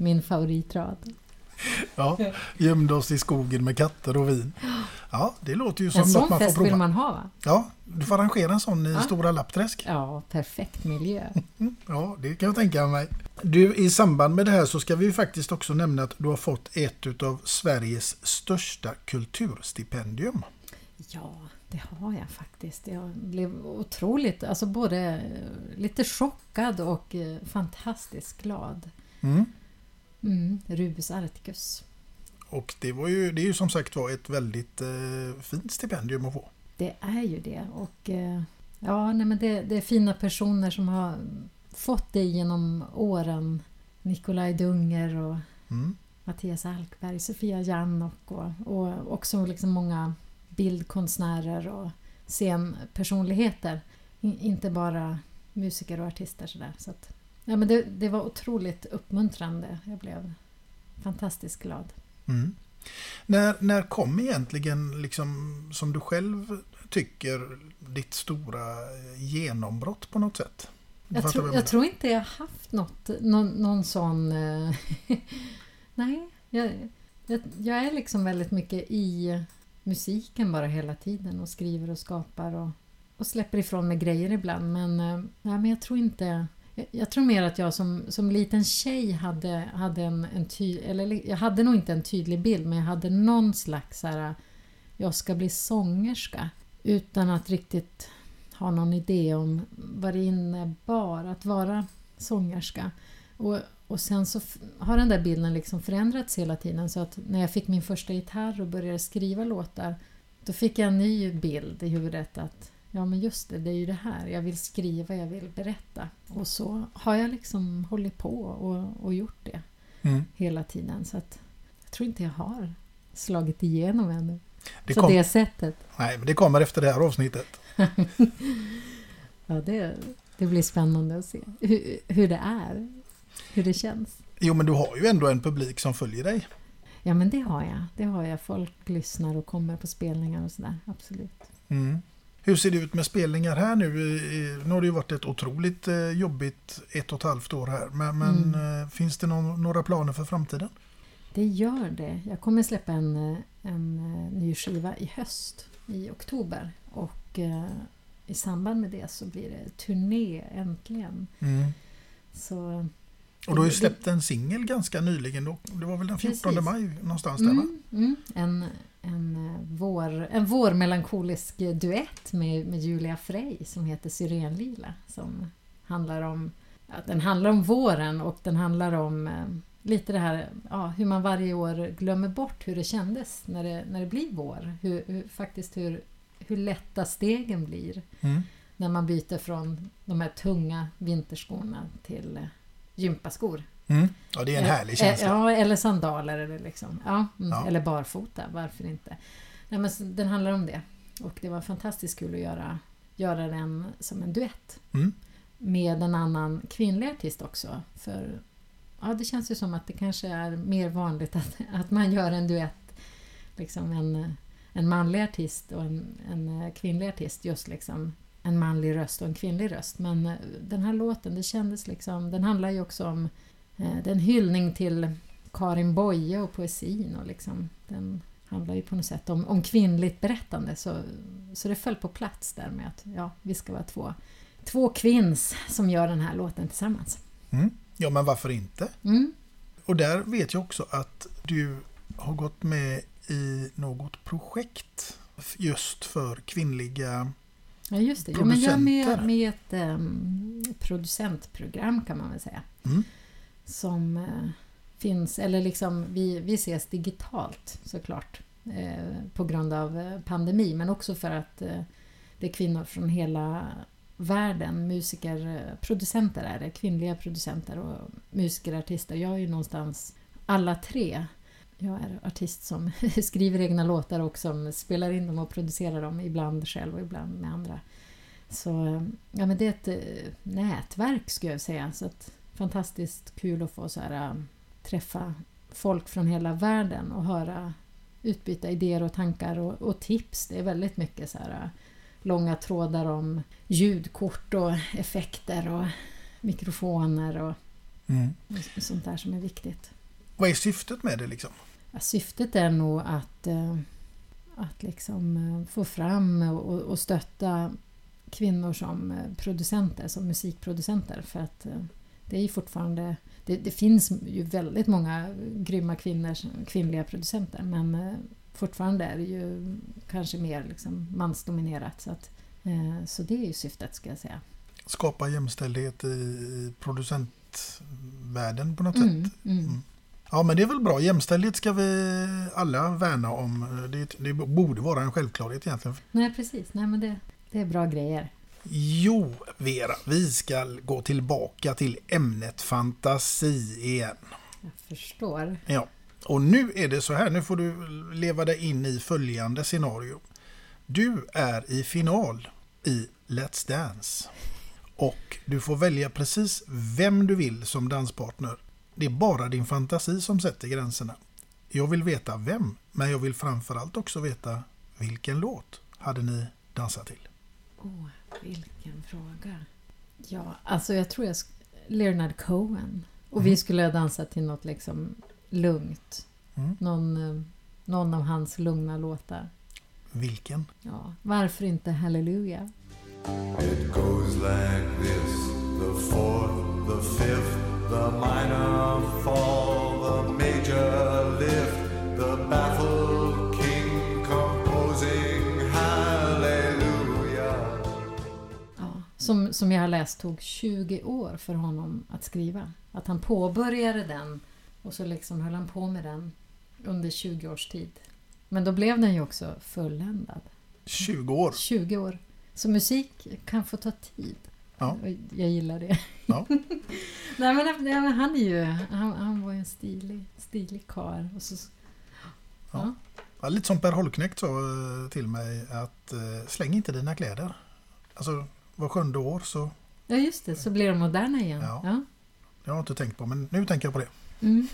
min favoritrad. Ja, gömde oss i skogen med katter och vin. Ja, det låter ju som en något man får prova. En sån fest vill man ha va? Ja, du får arrangera en sån i ja. Stora Lappträsk. Ja, perfekt miljö. ja, det kan jag tänka mig. Du, i samband med det här så ska vi faktiskt också nämna att du har fått ett av Sveriges största kulturstipendium. Ja, det har jag faktiskt. Jag blev otroligt, alltså både lite chockad och eh, fantastiskt glad. Mm. Mm, Rubus Articus. Och det, var ju, det är ju som sagt var ett väldigt eh, fint stipendium att få. Det är ju det. Och eh, ja, nej, men det, det, är fina personer som har fått det genom åren. Nikolaj Dunger och mm. Mattias Alkberg, Sofia Jannok och, och också liksom många bildkonstnärer och scenpersonligheter. inte bara musiker och artister sådär. Så att, Ja, men det, det var otroligt uppmuntrande. Jag blev fantastiskt glad. Mm. När, när kom egentligen, liksom, som du själv tycker, ditt stora genombrott på något sätt? Jag, vad jag tror inte jag har haft något, någon, någon sån... eh, (laughs) Nej, jag, jag är liksom väldigt mycket i musiken bara hela tiden och skriver och skapar och, och släpper ifrån mig grejer ibland. Men, eh, nej, men jag tror inte... Jag, jag tror mer att jag som, som liten tjej hade, hade en, en tydlig... Eller jag hade nog inte en tydlig bild men jag hade någon slags så här, jag ska bli sångerska utan att riktigt ha någon idé om vad det innebar att vara sångerska. Och, och sen så har den där bilden liksom förändrats hela tiden så att när jag fick min första gitarr och började skriva låtar då fick jag en ny bild i huvudet att ja men just det, det är ju det här. Jag vill skriva, jag vill berätta. Och så har jag liksom hållit på och, och gjort det Mm. hela tiden. Så att jag tror inte jag har slagit igenom ännu. Det på kom- det sättet. Nej, men det kommer efter det här avsnittet. (laughs) Ja, det, det blir spännande att se hur, hur det är. Hur det känns. Jo, men du har ju ändå en publik som följer dig. Ja, men det har jag. Det har jag. Folk lyssnar och kommer på spelningar och sådär. Absolut. Mm. Hur ser det ut med spelningar här nu? Nu har det ju varit ett otroligt eh, jobbigt ett och ett halvt år här. Men, men Mm. eh, finns det någon, några planer för framtiden? Det gör det. Jag kommer släppa en, eh, en ny skiva i höst, i oktober. Och eh, i samband med det så blir det turné äntligen. Mm. Så, Och du har ju släppt en singel ganska nyligen. Då. Det var väl den 14 Precis. maj någonstans där va? Mm, mm. En, en, eh, vår, en vårmelankolisk duett med, med Julia Frey som heter Syrenlila. Som handlar om, ja, den handlar om våren och den handlar om eh, lite det här ja, hur man varje år glömmer bort hur det kändes när det, när det blir vår. Hur, hur, faktiskt hur, hur lätta stegen blir Mm. när man byter från de här tunga vinterskorna till eh, gympaskor. Mm. Ja, det är en Eh, härlig känsla. eh, Ja, eller sandaler eller liksom. Ja, mm, Ja. Eller barfota, varför inte? Nej, men den handlar om det. Och det var fantastiskt kul att göra, göra den som en duett. Mm. Med en annan kvinnlig artist också. För ja, det känns ju som att det kanske är mer vanligt att, att man gör en duett. Liksom en, en manlig artist och en, en kvinnlig artist. Just liksom en manlig röst och en kvinnlig röst. Men eh, den här låten, det kändes liksom... Den handlar ju också om Eh, Det är en hyllning till Karin Boye och poesin och liksom, den handlar ju på något sätt om, om kvinnligt berättande så, så det föll på plats där med att ja, vi ska vara två, två kvinns som gör den här låten tillsammans. Mm. Ja, men varför inte? Mm. Och där vet jag också att du har gått med i något projekt just för kvinnliga Ja just det, jo, men jag är med, med ett em, producentprogram kan man väl säga. Mm. Som eh, finns, eller liksom vi, vi ses digitalt såklart. Eh, på grund av eh, pandemi men också för att eh, det är kvinnor från hela världen, musiker, producenter är det, kvinnliga producenter och musiker, artister. Jag är ju någonstans alla tre. Jag är artist som (laughs) skriver egna låtar och som spelar in dem och producerar dem, ibland själv och ibland med andra. Så ja, men det är ett eh, nätverk skulle jag säga. Så att, fantastiskt kul att få så här, eh, träffa folk från hela världen och höra utbyta idéer och tankar och, och tips. Det är väldigt mycket så här eh, långa trådar om ljudkort och effekter och mikrofoner och, Mm. och sånt där som är viktigt. Vad är syftet med det liksom? Syftet är nog att, eh, att liksom eh, få fram och, och stötta kvinnor som eh, producenter, som musikproducenter. För att det är ju fortfarande... Det, det finns ju väldigt många grymma kvinnor, kvinnliga producenter men fortfarande är det ju kanske mer liksom mansdominerat. Så, att, så det är ju syftet ska jag säga. Skapa jämställdhet i producentvärlden på något Mm, sätt? mm. Ja, men det är väl bra. Jämställdhet ska vi alla värna om. Det, det borde vara en självklarhet egentligen. Nej precis, Nej, men det, det är bra grejer. Jo, Vera, vi ska gå tillbaka till ämnet fantasi igen. Jag förstår. Ja, och nu är det så här. Nu får du leva dig in i följande scenario. Du är i final i Let's Dance. Och du får välja precis vem du vill som danspartner. Det är bara din fantasi som sätter gränserna. Jag vill veta vem, men jag vill framförallt också veta vilken låt hade ni dansat till? Åh, vilken fråga. Ja, alltså jag tror jag... Leonard Cohen. Och Mm. vi skulle ha dansat till något liksom lugnt. Mm. Någon, eh, någon av hans lugna låtar. Vilken? Ja, varför inte Hallelujah? It goes like this the fourth, the fifth, the minor fall, the major lift, the baffled king composing hallelujah. Ja, som, som jag har läst tog 20 år för honom att skriva. Att han påbörjade den och så liksom höll han på med den under 20 års tid. Men då blev den ju också fulländad. 20 år? 20 år. Så musik kan få ta tid. Ja. Jag gillar det. Ja. (laughs) Nej, men, han är ju... Han, han var ju en stilig, stilig karl. Så, ja. Ja, lite som Per Holknekt sa eh, till mig att eh, släng inte dina kläder. Alltså var sjunde år så, ja, just det. Så blir de moderna igen. Ja. Ja. det har jag inte tänkt på men nu tänker jag på det. Mm.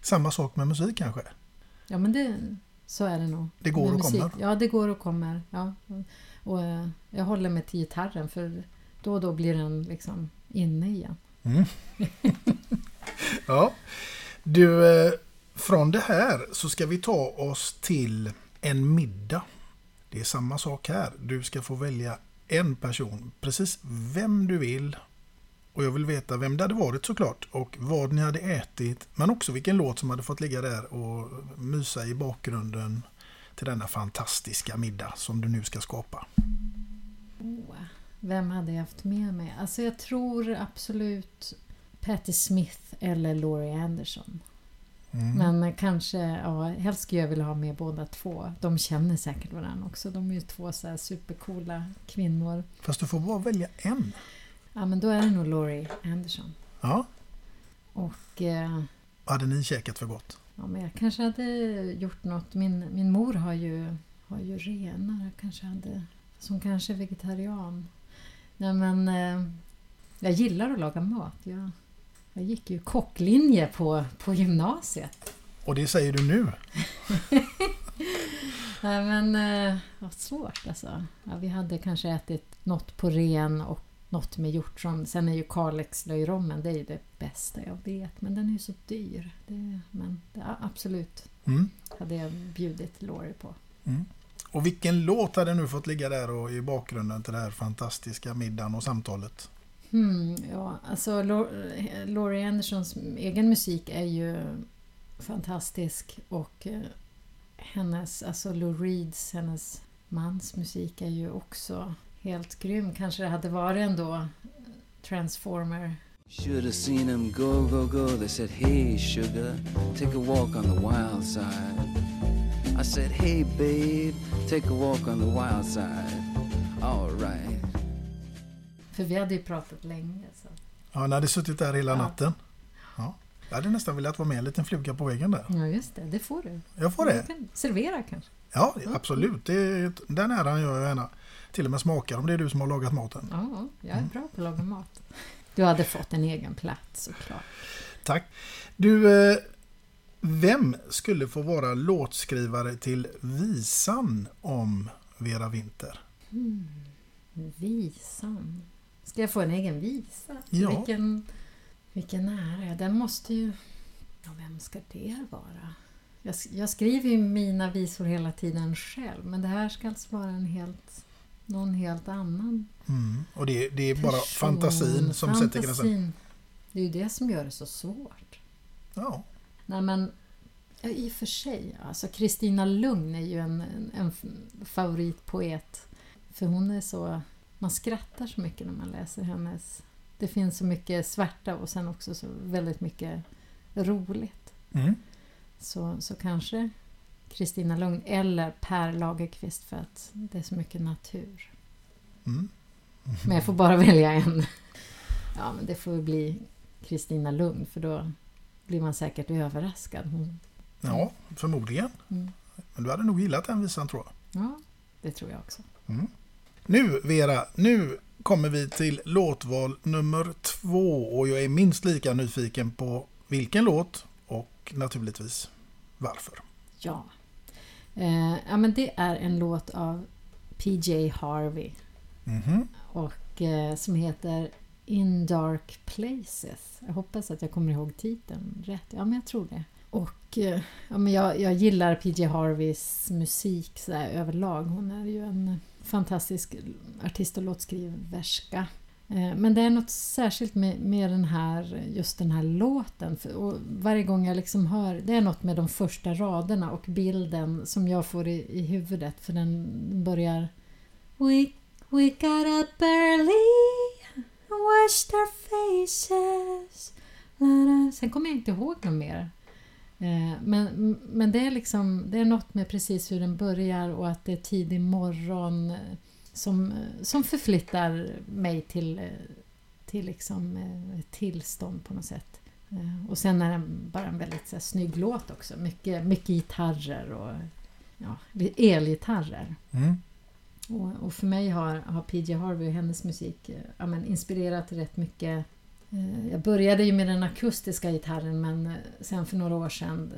Samma sak med musik kanske. Ja, men det, så är det nog. Det går Med och musik. kommer. Ja, det går och kommer. Ja. Och eh, jag håller mig till gitarren för då och då blir den liksom inne igen. Mm. (laughs) ja. Du, eh, från det här så ska vi ta oss till en middag. Det är samma sak här. Du ska få välja en person, precis vem du vill. Och jag vill veta vem det hade varit såklart och vad ni hade ätit. Men också vilken låt som hade fått ligga där och mysa i bakgrunden till denna fantastiska middag som du nu ska skapa. Vem hade jag haft med mig? Alltså jag tror absolut Patti Smith eller Laurie Anderson. Mm. Men kanske, ja, helst skulle jag vilja ha med båda två. De känner säkert varandra också. De är ju två så här supercoola kvinnor. Fast du får bara välja en. Ja, men då är det nog Laurie Anderson. Ja. Och eh, Hade ni käkat för gott? ja, men jag kanske hade gjort något. Min, min mor har ju, har ju renar. Jag kanske hade, som kanske är vegetarian. Nej, men eh, jag gillar att laga mat. Jag, jag gick ju kocklinje på, på gymnasiet. Och det säger du nu? (laughs) Nej men eh, vad svårt alltså. Ja, vi hade kanske ätit något på ren och något med hjortron. Sen är ju Kalixlöjrommen, det är ju det bästa jag vet. Men den är ju så dyr. Det, men ja, absolut Mm. hade jag bjudit Laurie på. Mm. Och vilken låt hade nu fått ligga där och i bakgrunden till det här fantastiska middagen och samtalet? Hmm, ja, alltså Lau- Laurie Andersons egen musik är ju fantastisk och eh, hennes, alltså Lou Reeds, hennes mans musik är ju också helt grym. Kanske det hade varit ändå Transformer. Should have seen them go, go, go. They said, Hey, sugar, take a walk on the wild side. I said, Hey, babe, take a walk on the wild side. All right. För vi hade ju pratat länge. Så. Ja, ni hade suttit där hela Ja. natten. Ja. Jag hade nästan velat vara med en liten fluga på väggen där. Ja, just det. Det får du. Jag får det. Kan servera kanske. Ja, absolut. Det är, den äran gör jag gärna. Till och med smakar om det är du som har lagat maten. Ja, jag är bra på att laga mat. Du hade fått en egen plats såklart. Tack. Du, eh, vem skulle få vara låtskrivare till visan om Vera Winter? Mm. Visan. Ska jag få en egen visa? Ja. Vilken, vilken ära. Den måste ju... Ja, vem ska det vara? Jag, jag skriver ju mina visor hela tiden själv, men det här ska alltså vara en helt, någon helt annan Mm. Och det, det är bara person. fantasin som sätter gränsen. Fantasin. Det är ju det som gör det så svårt. Ja. Nej men, ja, i och för sig. Alltså Kristina Lugn är ju en, en, en favoritpoet. För hon är så... Man skrattar så mycket när man läser hennes... Det finns så mycket svärta och sen också så väldigt mycket roligt. Mm. Så, så kanske Kristina Lugn eller Per Lagerkvist för att det är så mycket natur. Mm. Men jag får bara (laughs) välja en. Ja, men det får bli Kristina Lugn för då blir man säkert överraskad. Hon, Ja, förmodligen. Mm. Men du hade nog gillat den visan tror jag. ja, det tror jag också. Mm. Nu Vera, nu kommer vi till låtval nummer två och jag är minst lika nyfiken på vilken låt och naturligtvis varför. Ja. Eh, ja, men det är en låt av PJ Harvey. Mhm. och eh, som heter in Dark Places. Jag hoppas att jag kommer ihåg titeln rätt. Ja, men jag tror det. Och eh, ja, men jag, jag gillar PJ Harveys musik så där, överlag. Hon är ju en fantastisk artist och låtskriverska. Eh, men det är något särskilt med, med den här, just den här låten. För, och varje gång jag liksom hör, det är något med de första raderna och bilden som jag får i, i huvudet. För den börjar We, we got up early washed our faces Sen kommer jag inte ihåg något mer. Eh, men, men det är liksom det är något med precis hur den börjar och att det är tidig morgon eh, som, eh, som förflyttar mig till, till liksom ett tillstånd på något sätt. Och sen är den bara en väldigt så här, snygg låt också. Mycket, mycket gitarrer och ja, elgitarrer. Mm. Och, och för mig har, har PJ Harvey och hennes musik eh, ja, men inspirerat rätt mycket. Eh, jag började ju med den akustiska gitarren men eh, sen för några år sedan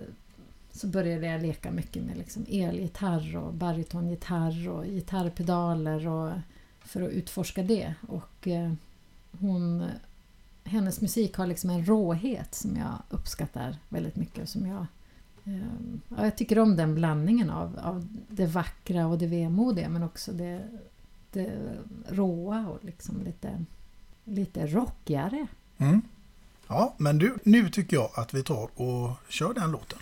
så började jag leka mycket med liksom elgitarr och barytongitarr och gitarrpedaler och, för att utforska det. Och hon, hennes musik har liksom en råhet som jag uppskattar väldigt mycket. och Som jag, ja, jag tycker om den blandningen av, av det vackra och det vemodiga men också det, det råa och liksom lite, lite rockigare. Mm. Ja, men du, nu tycker jag att vi tar och kör den låten.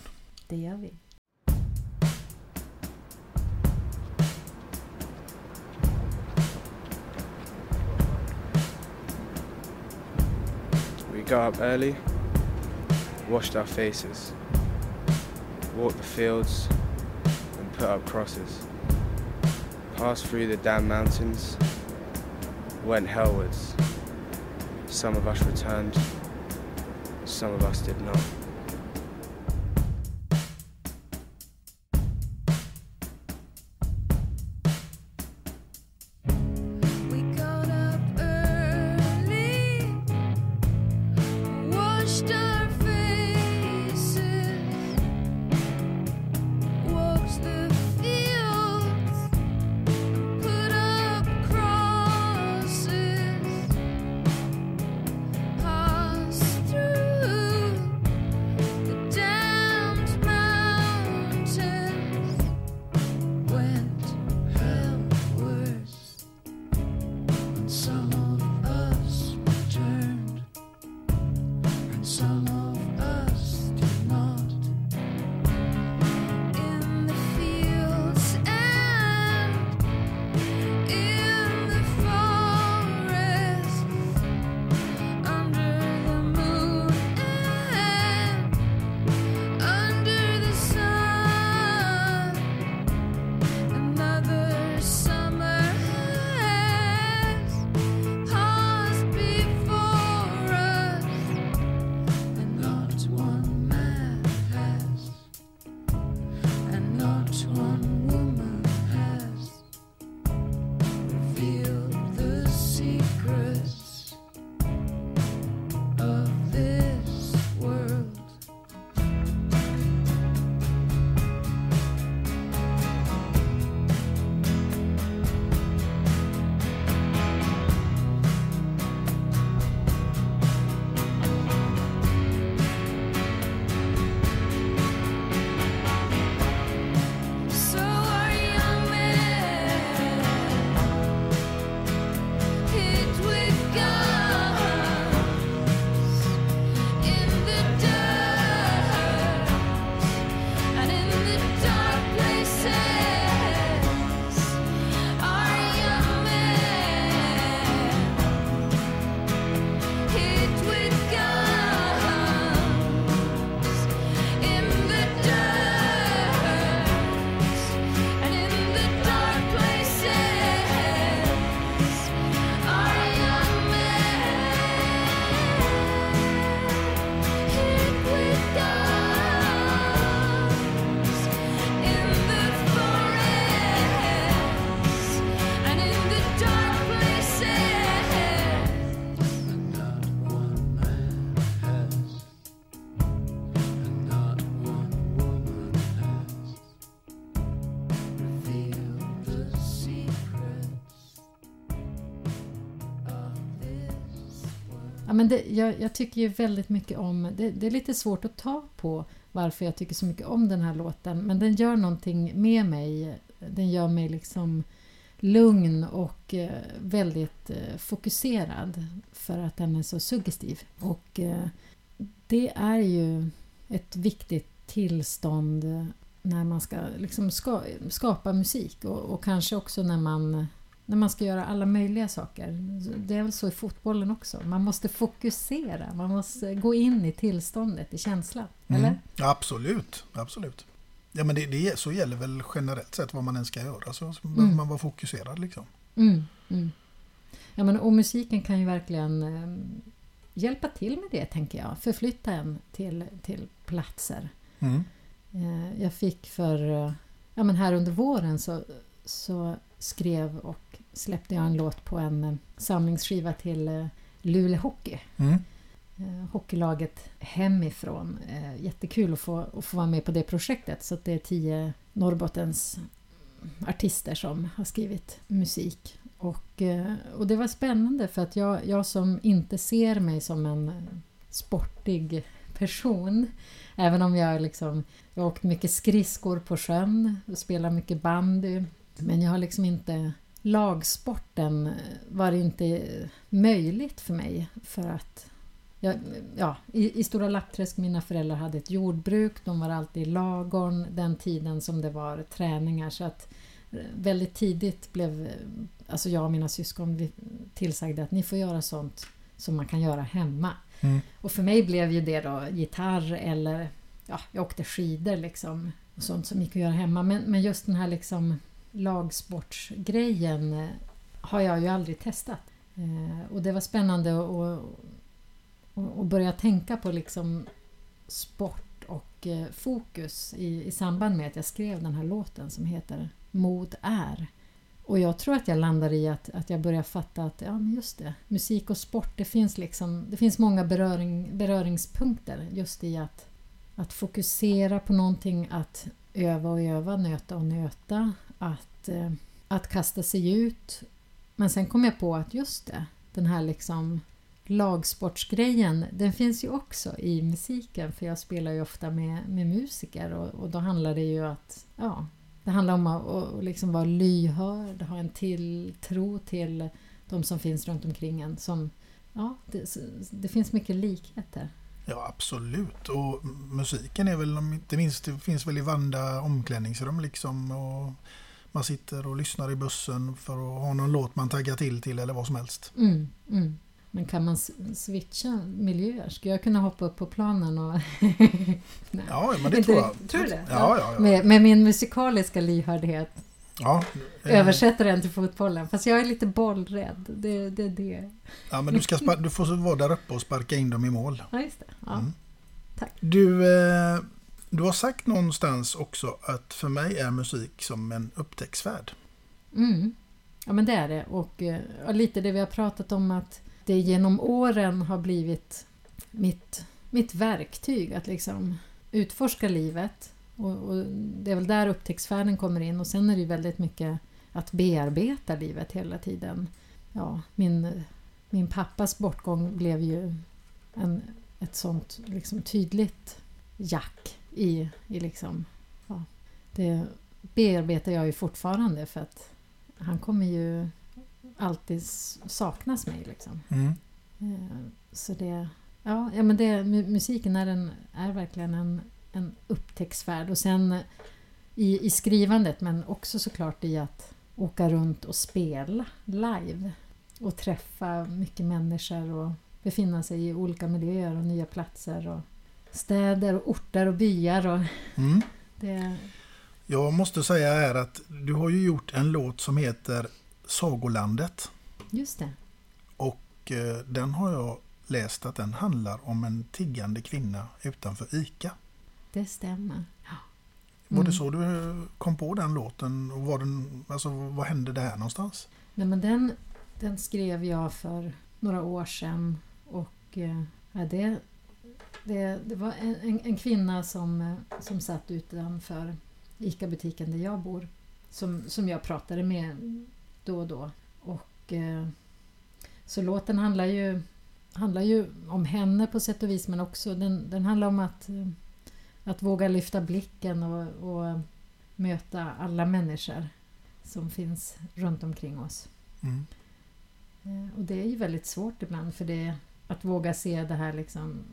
Det gör vi. We got up early, washed our faces, walked the fields, and put up crosses. Passed through the damn mountains, went hellwards. Some of us returned, some of us did not. Men det, jag, jag tycker ju väldigt mycket om... Det, det är lite svårt att ta på varför jag tycker så mycket om den här låten. Men den gör någonting med mig. Den gör mig liksom lugn och eh, väldigt eh, fokuserad för att den är så suggestiv. Och eh, det är ju ett viktigt tillstånd när man ska liksom ska, skapa musik och, och kanske också när man, när man ska göra alla möjliga saker. Det är väl så i fotbollen också. Man måste fokusera, man måste gå in i tillståndet, i känslan. Eller? Mm. Absolut, absolut. Ja, men det, det, så gäller väl generellt sett vad man än ska göra. Så behöver Mm. man vara fokuserad liksom. Mm, mm. Ja, men, och musiken kan ju verkligen eh, hjälpa till med det, tänker jag. Förflytta en till, till platser. Mm. Eh, jag fick för... eh, Ja, men här under våren så, så skrev och släppte jag en låt på en eh, samlingsskiva till eh, Luleå Hockey. Mm. Eh, hockeylaget hemifrån. Jättekul att få, att få vara med på det projektet. Så att det är tio Norrbottens artister som har skrivit musik. Och, och det var spännande för att jag, jag som inte ser mig som en sportig person Även om jag liksom Jag har åkt mycket skridskor på sjön och spelar mycket bandy Men jag har liksom inte Lagsporten var inte möjligt för mig för att jag, ja, i, I Stora Lappträsk, mina föräldrar hade ett jordbruk, de var alltid i lagorn den tiden som det var träningar så att eh, väldigt tidigt blev eh, alltså jag och mina syskon tillsagda att ni får göra sånt som man kan göra hemma. Mm. Och för mig blev ju det då gitarr eller ja, jag åkte skidor liksom. Och sånt som gick att göra hemma. Men, men just den här liksom lagsportsgrejen eh, har jag ju aldrig testat. Eh, och det var spännande att, att, att- börja tänka på liksom sport och eh, fokus i, i samband med att jag skrev den här låten som heter Mod är. Och jag tror att jag landar i att, att jag börjar fatta att ja, men just det, musik och sport, det finns, liksom, det finns många beröring, beröringspunkter just i att, att fokusera på någonting, att öva och öva, nöta och nöta, att, eh, att kasta sig ut. Men sen kom jag på att just det, den här liksom lagsportsgrejen, den finns ju också i musiken för jag spelar ju ofta med, med musiker och, och då handlar det ju att, ja, det handlar om att, att liksom vara lyhörd, ha en tilltro till de som finns runt omkring en. Som, ja, det, det finns mycket likheter. Ja, absolut. Och musiken är väl, om inte minst, det finns väl i Vanda omklädningsrum liksom. Och man sitter och lyssnar i bussen för att ha någon låt man taggar till till eller vad som helst. Mm, mm. Men kan man switcha miljöer? Ska jag kunna hoppa upp på planen och... (laughs) Ja, men det tror jag. (laughs) Tror du det? Ja, ja, ja. Med, med min musikaliska lyhördhet Ja, eh, översätter den till fotbollen. Fast jag är lite bollrädd. Det, det är det. ja men du, ska du får vara där uppe och sparka in dem i mål. Ja, just det. Ja. Mm. Tack. Du, eh, du har sagt någonstans också att för mig är musik som en upptäcktsfärd. Mm. Ja men det är det. Och eh, och lite det vi har pratat om att det genom åren har blivit mitt, mitt verktyg att liksom utforska livet. Och, och det är väl där upptäcktsfärden kommer in och sen är det ju väldigt mycket att bearbeta livet hela tiden. Ja, min, min pappas bortgång blev ju en, ett sånt liksom tydligt jack i, i liksom, ja, det bearbetar jag ju fortfarande för att han kommer ju alltid saknas mig liksom. Mm. Eh, Så det, ja, ja men det, mu- musiken är, en, är verkligen en, en upptäcktsfärd och sen i, i skrivandet men också såklart i att åka runt och spela live och träffa mycket människor och befinna sig i olika miljöer och nya platser och städer och orter och byar och Mm. det, Jag måste säga här att du har ju gjort en låt som heter Sagolandet. just det. Och eh, den har jag läst att den handlar om en tiggande kvinna utanför ICA. Det stämmer. Var det Mm. så du eh, kom på den låten? Och var den, alltså, vad hände där någonstans? Nej, men den, den skrev jag för några år sedan och eh, det, det, det var en, en, en kvinna som, eh, som satt utanför ICA-butiken där jag bor som, som jag pratade med då och då. Och, eh, så låten handlar ju handlar ju om henne på sätt och vis men också den, den handlar om att, eh, att våga lyfta blicken och, och möta alla människor som finns runt omkring oss. Mm. Eh, Och det är ju väldigt svårt ibland för det att våga se det här liksom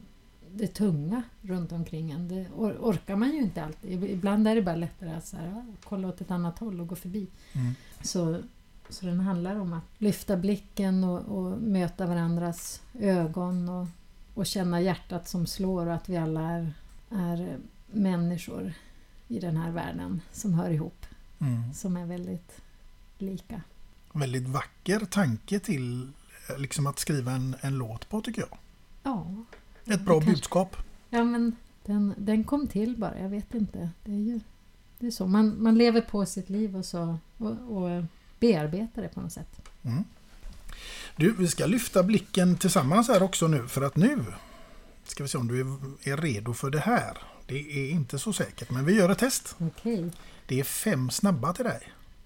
det tunga runt omkring en. Det or- orkar man ju inte alltid. Ibland är det bara lättare att så här, kolla åt ett annat håll och gå förbi. Mm. Så, så den handlar om att lyfta blicken och, och möta varandras ögon och, och känna hjärtat som slår och att vi alla är, är människor i den här världen som hör ihop. Mm. Som är väldigt lika. Väldigt vacker tanke till liksom att skriva en, en låt på tycker jag. Ja. Ett bra Kanske- budskap. Ja men den, den kom till bara, jag vet inte. Det är ju det är så. Man, man lever på sitt liv och, så, och, och bearbetar det på något sätt. Mm. Du, vi ska lyfta blicken tillsammans här också nu för att nu ska vi se om du är, är redo för det här. Det är inte så säkert men vi gör ett test. Okej, Det är fem snabba till dig.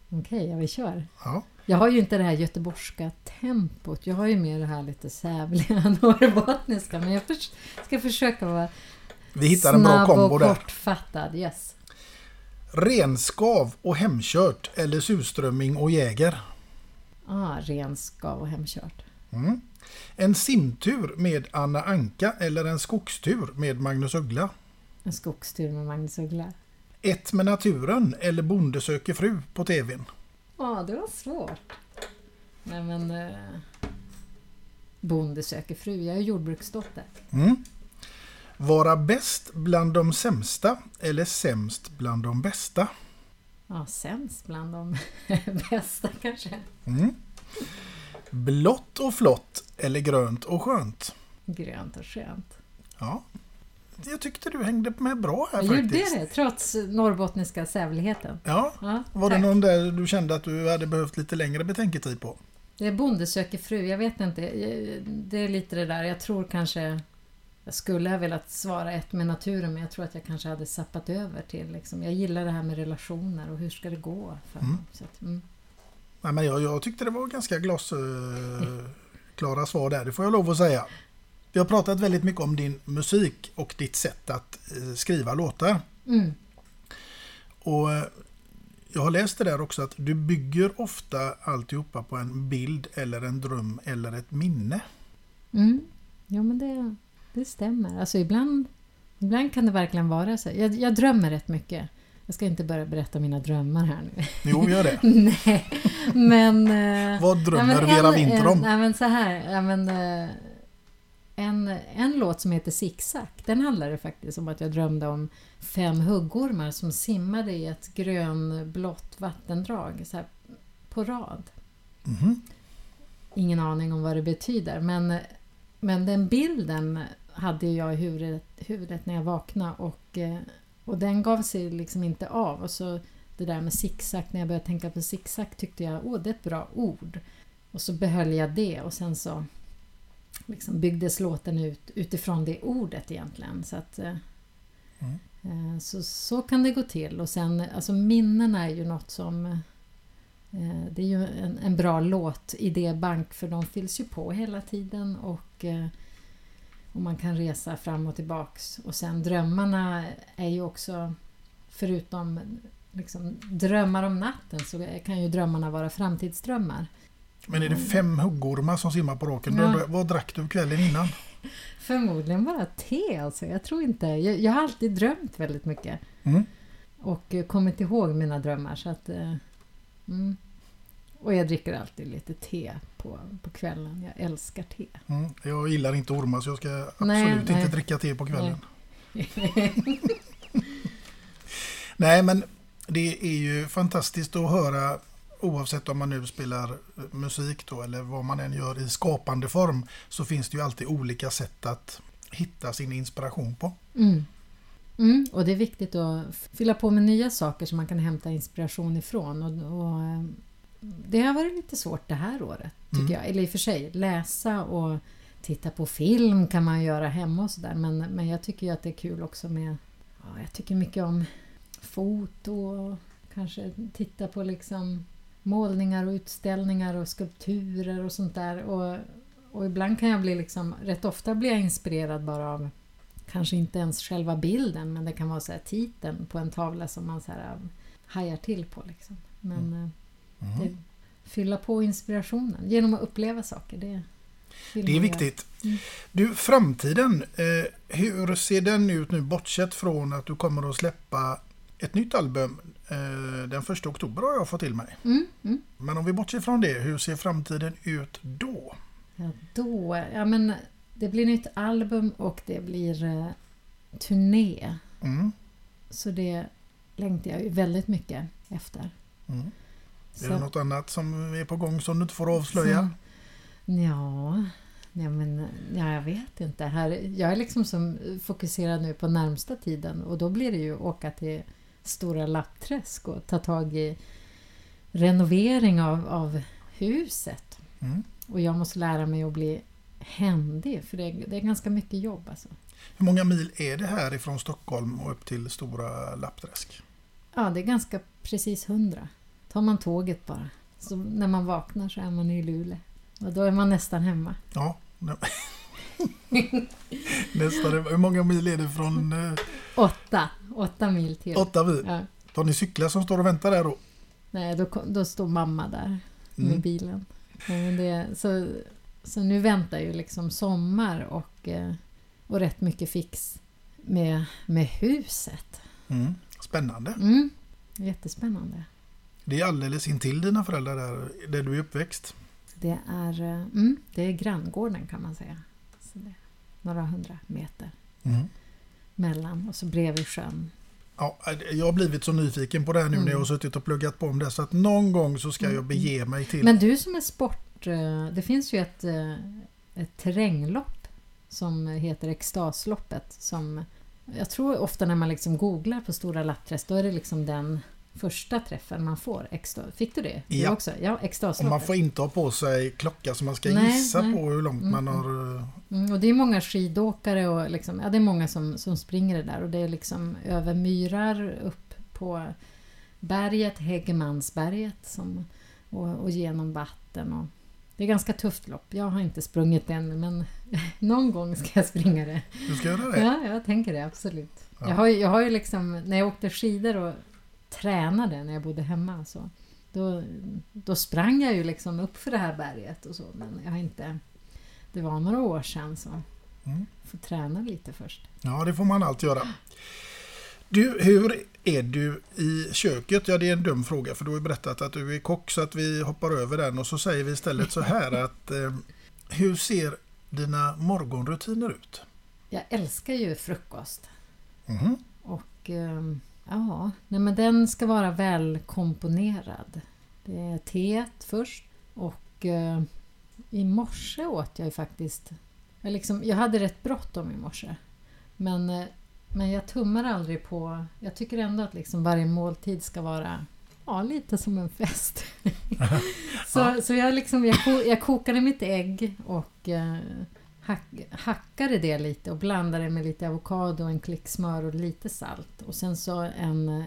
Okej, ja vi kör. Ja. Jag har ju inte det här göteborgska tempot. Jag har ju mer det här lite sävliga (laughs) norrbottniska. Men jag ska försöka vara Vi hittar en bra snabb kombo och där. kortfattad. Yes. Renskav och hemkört eller surströmming och jäger. Ah, renskav och hemkört. Mm. En simtur med Anna Anka eller en skogstur med Magnus Uggla. En skogstur med Magnus Uggla. Ett med naturen eller Bonde söker fru på tvn. Ja, det var svårt. Nej men... Eh, bonde söker fru. Jag är jordbruksdotter. Mm. Vara bäst bland de sämsta eller sämst bland de bästa. Ja, sämst bland de (laughs) bästa kanske. Mm. Blått och flott eller grönt och skönt. Grönt och skönt. Ja. Jag tyckte du hängde med bra här Jag gjorde faktiskt. det, trots norrbottniska sävligheten. Ja. Ja, Var det tack. någon där du kände att du hade behövt lite längre betänketid på? Det är Bonde söker fru, jag vet inte. Det är lite det där, jag tror kanske... Jag skulle ha velat svara ett med naturen men jag tror att jag kanske hade sappat över till liksom, Jag gillar det här med relationer och hur ska det gå? För Mm. Att, mm. Nej, men jag, jag tyckte det var ganska glasklara svar där, det får jag lov att säga. Vi har pratat väldigt mycket om din musik och ditt sätt att eh, skriva låtar. Mm. Och eh, jag har läst det där också att du bygger ofta alltihopa på en bild eller en dröm eller ett minne. Mm. Ja men det, det stämmer. Alltså ibland, ibland kan det verkligen vara så. Jag, jag drömmer rätt mycket. Jag ska inte börja berätta mina drömmar här nu. Jo, gör det. (laughs) nej, men... eh, Vad drömmer men Vera Winther om? Nej, men så här. Ja, men, en, en låt som heter Zigzag, den handlade faktiskt om att jag drömde om fem huggormar som simmade i ett grönblått vattendrag så här, på rad. Mhm. Ingen aning om vad det betyder, men, men den bilden hade jag i huvudet, huvudet när jag vaknade och, eh, och den gav sig liksom inte av. Och så det där med zigzag, när jag började tänka på zigzag tyckte jag åh det är ett bra ord. Och så behöll jag det och sen så liksom byggdes låten ut utifrån det ordet egentligen. Så, att, eh, eh, så, så kan det gå till. Och sen, alltså minnen är ju något som eh, det är ju en, en bra låt idébank för de fylls ju på hela tiden och, och man kan resa fram och tillbaks. Och sen drömmarna är ju också, förutom liksom, drömmar om natten så kan ju drömmarna vara framtidsdrömmar. Men är det fem huggormar som simmar på raken? Ja. Vad drack du kvällen innan? (laughs) Förmodligen bara te alltså. Jag tror inte... Jag, jag har alltid drömt väldigt mycket. Mm. Och eh, kommit ihåg mina drömmar så att... eh, Mm. Och jag dricker alltid lite te på, på kvällen. Jag älskar te. Mm. Jag gillar inte ormar så jag ska absolut Nej, inte nej. dricka te på kvällen. Nej. (laughs) Nej, men det är ju fantastiskt att höra oavsett om man nu spelar eh, musik då eller vad man än gör i skapande form så finns det ju alltid olika sätt att hitta sin inspiration på. Mm. Mm. Och det är viktigt att fylla på med nya saker som man kan hämta inspiration ifrån. Och, och, eh, det har varit lite svårt det här året, tycker Mm. jag. Eller i och för sig, läsa och titta på film kan man göra hemma och sådär. Men, men jag tycker ju att det är kul också med... Ja, jag tycker mycket om foto och kanske titta på liksom målningar och utställningar och skulpturer och sånt där. Och, och ibland kan jag bli liksom, rätt ofta blir jag inspirerad bara av kanske inte ens själva bilden men det kan vara så här titeln på en tavla som man så här äh, hajar till på. Liksom. Men Mm. eh, det, fylla på inspirationen genom att uppleva saker. Det, Det är viktigt. Mm. Du, framtiden. Eh, hur ser den ut nu bortsett från att du kommer att släppa ett nytt album den första oktober har jag fått till mig. Mm, mm. Men om vi bortser från det, hur ser framtiden ut då? Ja, då, ja men det blir nytt album och det blir eh, turné. Mm. Så det längtar jag ju väldigt mycket efter. Mm. Så- Är det något annat som är på gång som du inte får avslöja? Ja, ja, men, ja, jag vet inte. Här, jag är liksom som fokuserad nu på närmsta tiden och då blir det ju åka till Stora Lappträsk och ta tag i renovering av, av huset. Mm. Och jag måste lära mig att bli händig för det är, det är ganska mycket jobb alltså. Hur många mil är det här ifrån Stockholm och upp till Stora Lappträsk? Ja, det är ganska precis hundra. Tar man tåget bara. Så när man vaknar så är man i Luleå. Och då är man nästan hemma. Ja. (laughs) Nästa, hur många mil är det från eh, Åtta. Åtta mil till. åtta mil? Ja. Tar ni cyklar som står och väntar där då? Nej, då, då står mamma där med Mm. bilen. Men det, så, så nu väntar ju liksom sommar och, eh, och rätt mycket fix med, med huset. Mm. Spännande. Mm, jättespännande. Det är alldeles intill dina föräldrar där, där du är uppväxt. Det är, eh, mm, det är granngården kan man säga. Några hundra meter Mm. mellan och så bredvid sjön. Ja, jag har blivit så nyfiken på det här nu när jag har Mm. suttit och pluggat på om det så att någon gång så ska jag bege mig till... Men du som är sport, eh, det finns ju ett, eh, ett terränglopp som heter Extasloppet som jag tror ofta när man liksom googlar på Stora Lappträsk då är det liksom den första träffen man får. Exta, fick du det? Ja. också? Ja, Och Extasloppet. man får inte ha på sig klocka så man ska Nej, gissa nej. på hur långt Mm, man mm. har... eh, Mm, och det är många skidåkare och liksom, ja, det är många som, som springer det där och det är liksom över myrar upp på berget, Häggemansberget som, och, och genom vatten. Och, det är ganska tufft lopp. Jag har inte sprungit än men (laughs) någon gång ska jag springa det. Du ska göra det? Ja, jag tänker det absolut. Ja. Jag, har, jag har ju liksom, när jag åkte skidor och tränade när jag bodde hemma så då, då sprang jag ju liksom upp för det här berget och så men jag har inte det var några år sedan så Mm. får träna lite först. Ja, det får man alltid göra. Du, hur är du i köket? Ja, det är en dum fråga för du har ju berättat att du är kock så att vi hoppar över den och så säger vi istället så här (laughs) att eh, hur ser dina morgonrutiner ut? Jag älskar ju frukost Mhm. och ehm, ja, nej men den ska vara välkomponerad. Det är teet först och eh, i morse åt jag ju faktiskt jag, liksom, jag hade rätt bråttom i morse men, eh, men jag tummar aldrig på jag tycker ändå att liksom varje måltid ska vara ja, lite som en fest. (laughs) så Ja. så jag, liksom, jag, ko, jag kokade mitt ägg och eh, hack, hackade det lite och blandade med lite avokado, en klick smör och lite salt. Och sen så en,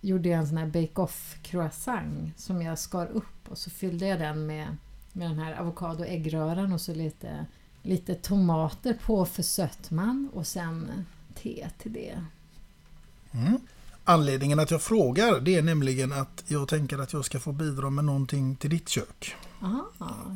gjorde jag en sån här bake-off croissant som jag skar upp och så fyllde jag den med, med den här avokado och äggröran och så lite, lite tomater på för sötman och sen te till det. Mm. Anledningen att jag frågar det är nämligen att jag tänker att jag ska få bidra med någonting till ditt kök. Aha,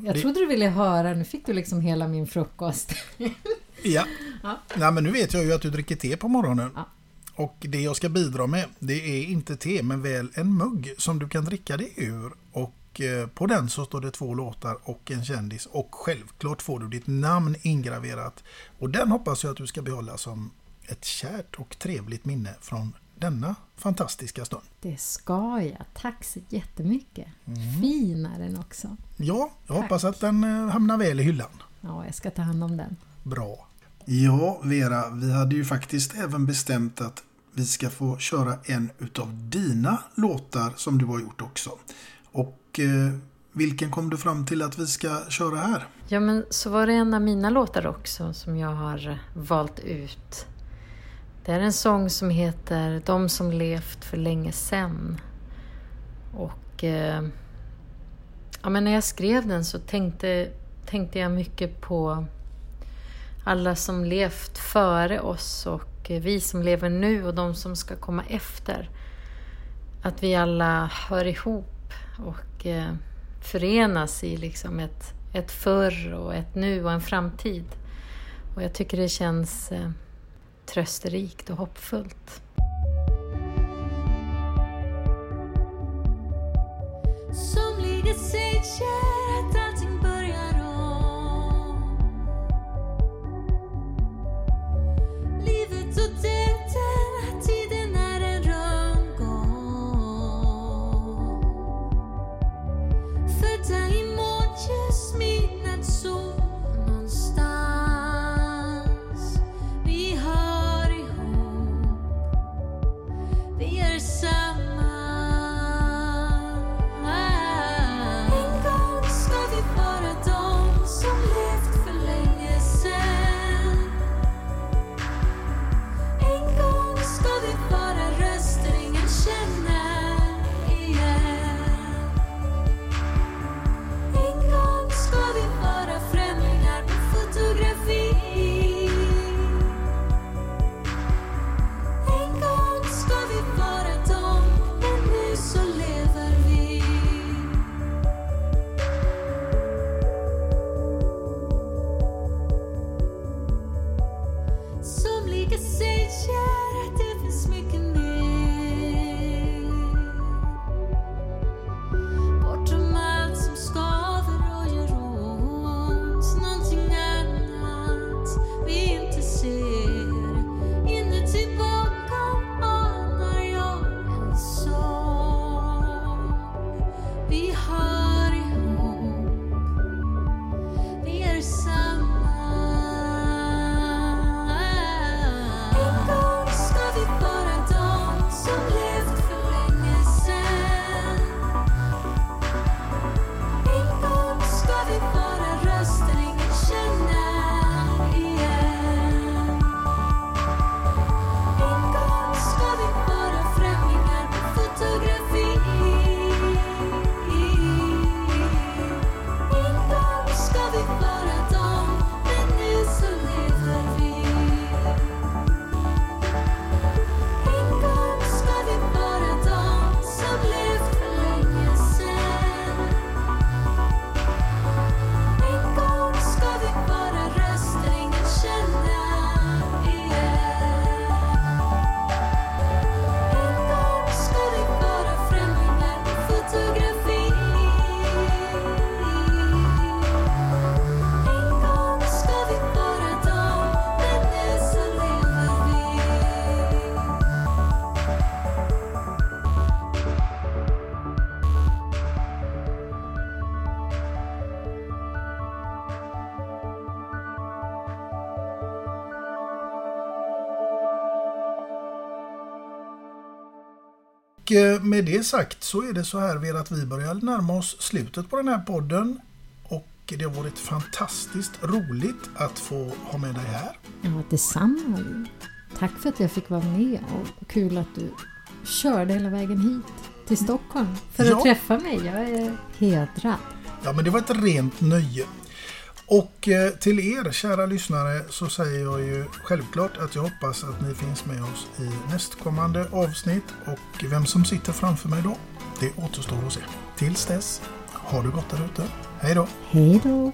jag Det- trodde du ville höra, nu fick du liksom hela min frukost. (laughs) Ja. Ja. Nej, men nu vet jag ju att du dricker te på morgonen. Ja. Och det jag ska bidra med det är inte te men väl en mugg som du kan dricka det ur. Och eh, på den så står det två låtar och en kändis och självklart får du ditt namn ingraverat. Och den hoppas jag att du ska behålla som ett kärt och trevligt minne från denna fantastiska stund. Det ska jag. Tack så jättemycket. Mm. Fin är den också. Ja, jag Tack. hoppas att den eh, hamnar väl i hyllan. Ja, jag ska ta hand om den. Bra. Ja, Vera, vi hade ju faktiskt även bestämt att vi ska få köra en utav dina låtar som du har gjort också. Och eh, vilken kom du fram till att vi ska köra här? Ja, men så var det en av mina låtar också som jag har valt ut. Det är en sång som heter De som levt för länge sen. Och eh, ja, men när jag skrev den så tänkte, tänkte jag mycket på alla som levt före oss och vi som lever nu och de som ska komma efter. Att vi alla hör ihop och eh, förenas i liksom ett, ett förr och ett nu och en framtid. Och jag tycker det känns eh, trösterikt och hoppfullt. Somliga säger med det sagt så är det så här Vera att vi börjar närma oss slutet på den här podden. Och det har varit fantastiskt roligt att få ha med dig här. Ja, detsamma. Tack för att jag fick vara med och kul att du körde hela vägen hit till Stockholm för Ja. att träffa mig. Jag är hedrad. Ja, men det var ett rent nöje. Och eh, till er kära lyssnare så säger jag ju självklart att jag hoppas att ni finns med oss i nästkommande avsnitt. Och vem som sitter framför mig då, det återstår att se. Tills dess, ha det gott där ute. Hej då! Hej då!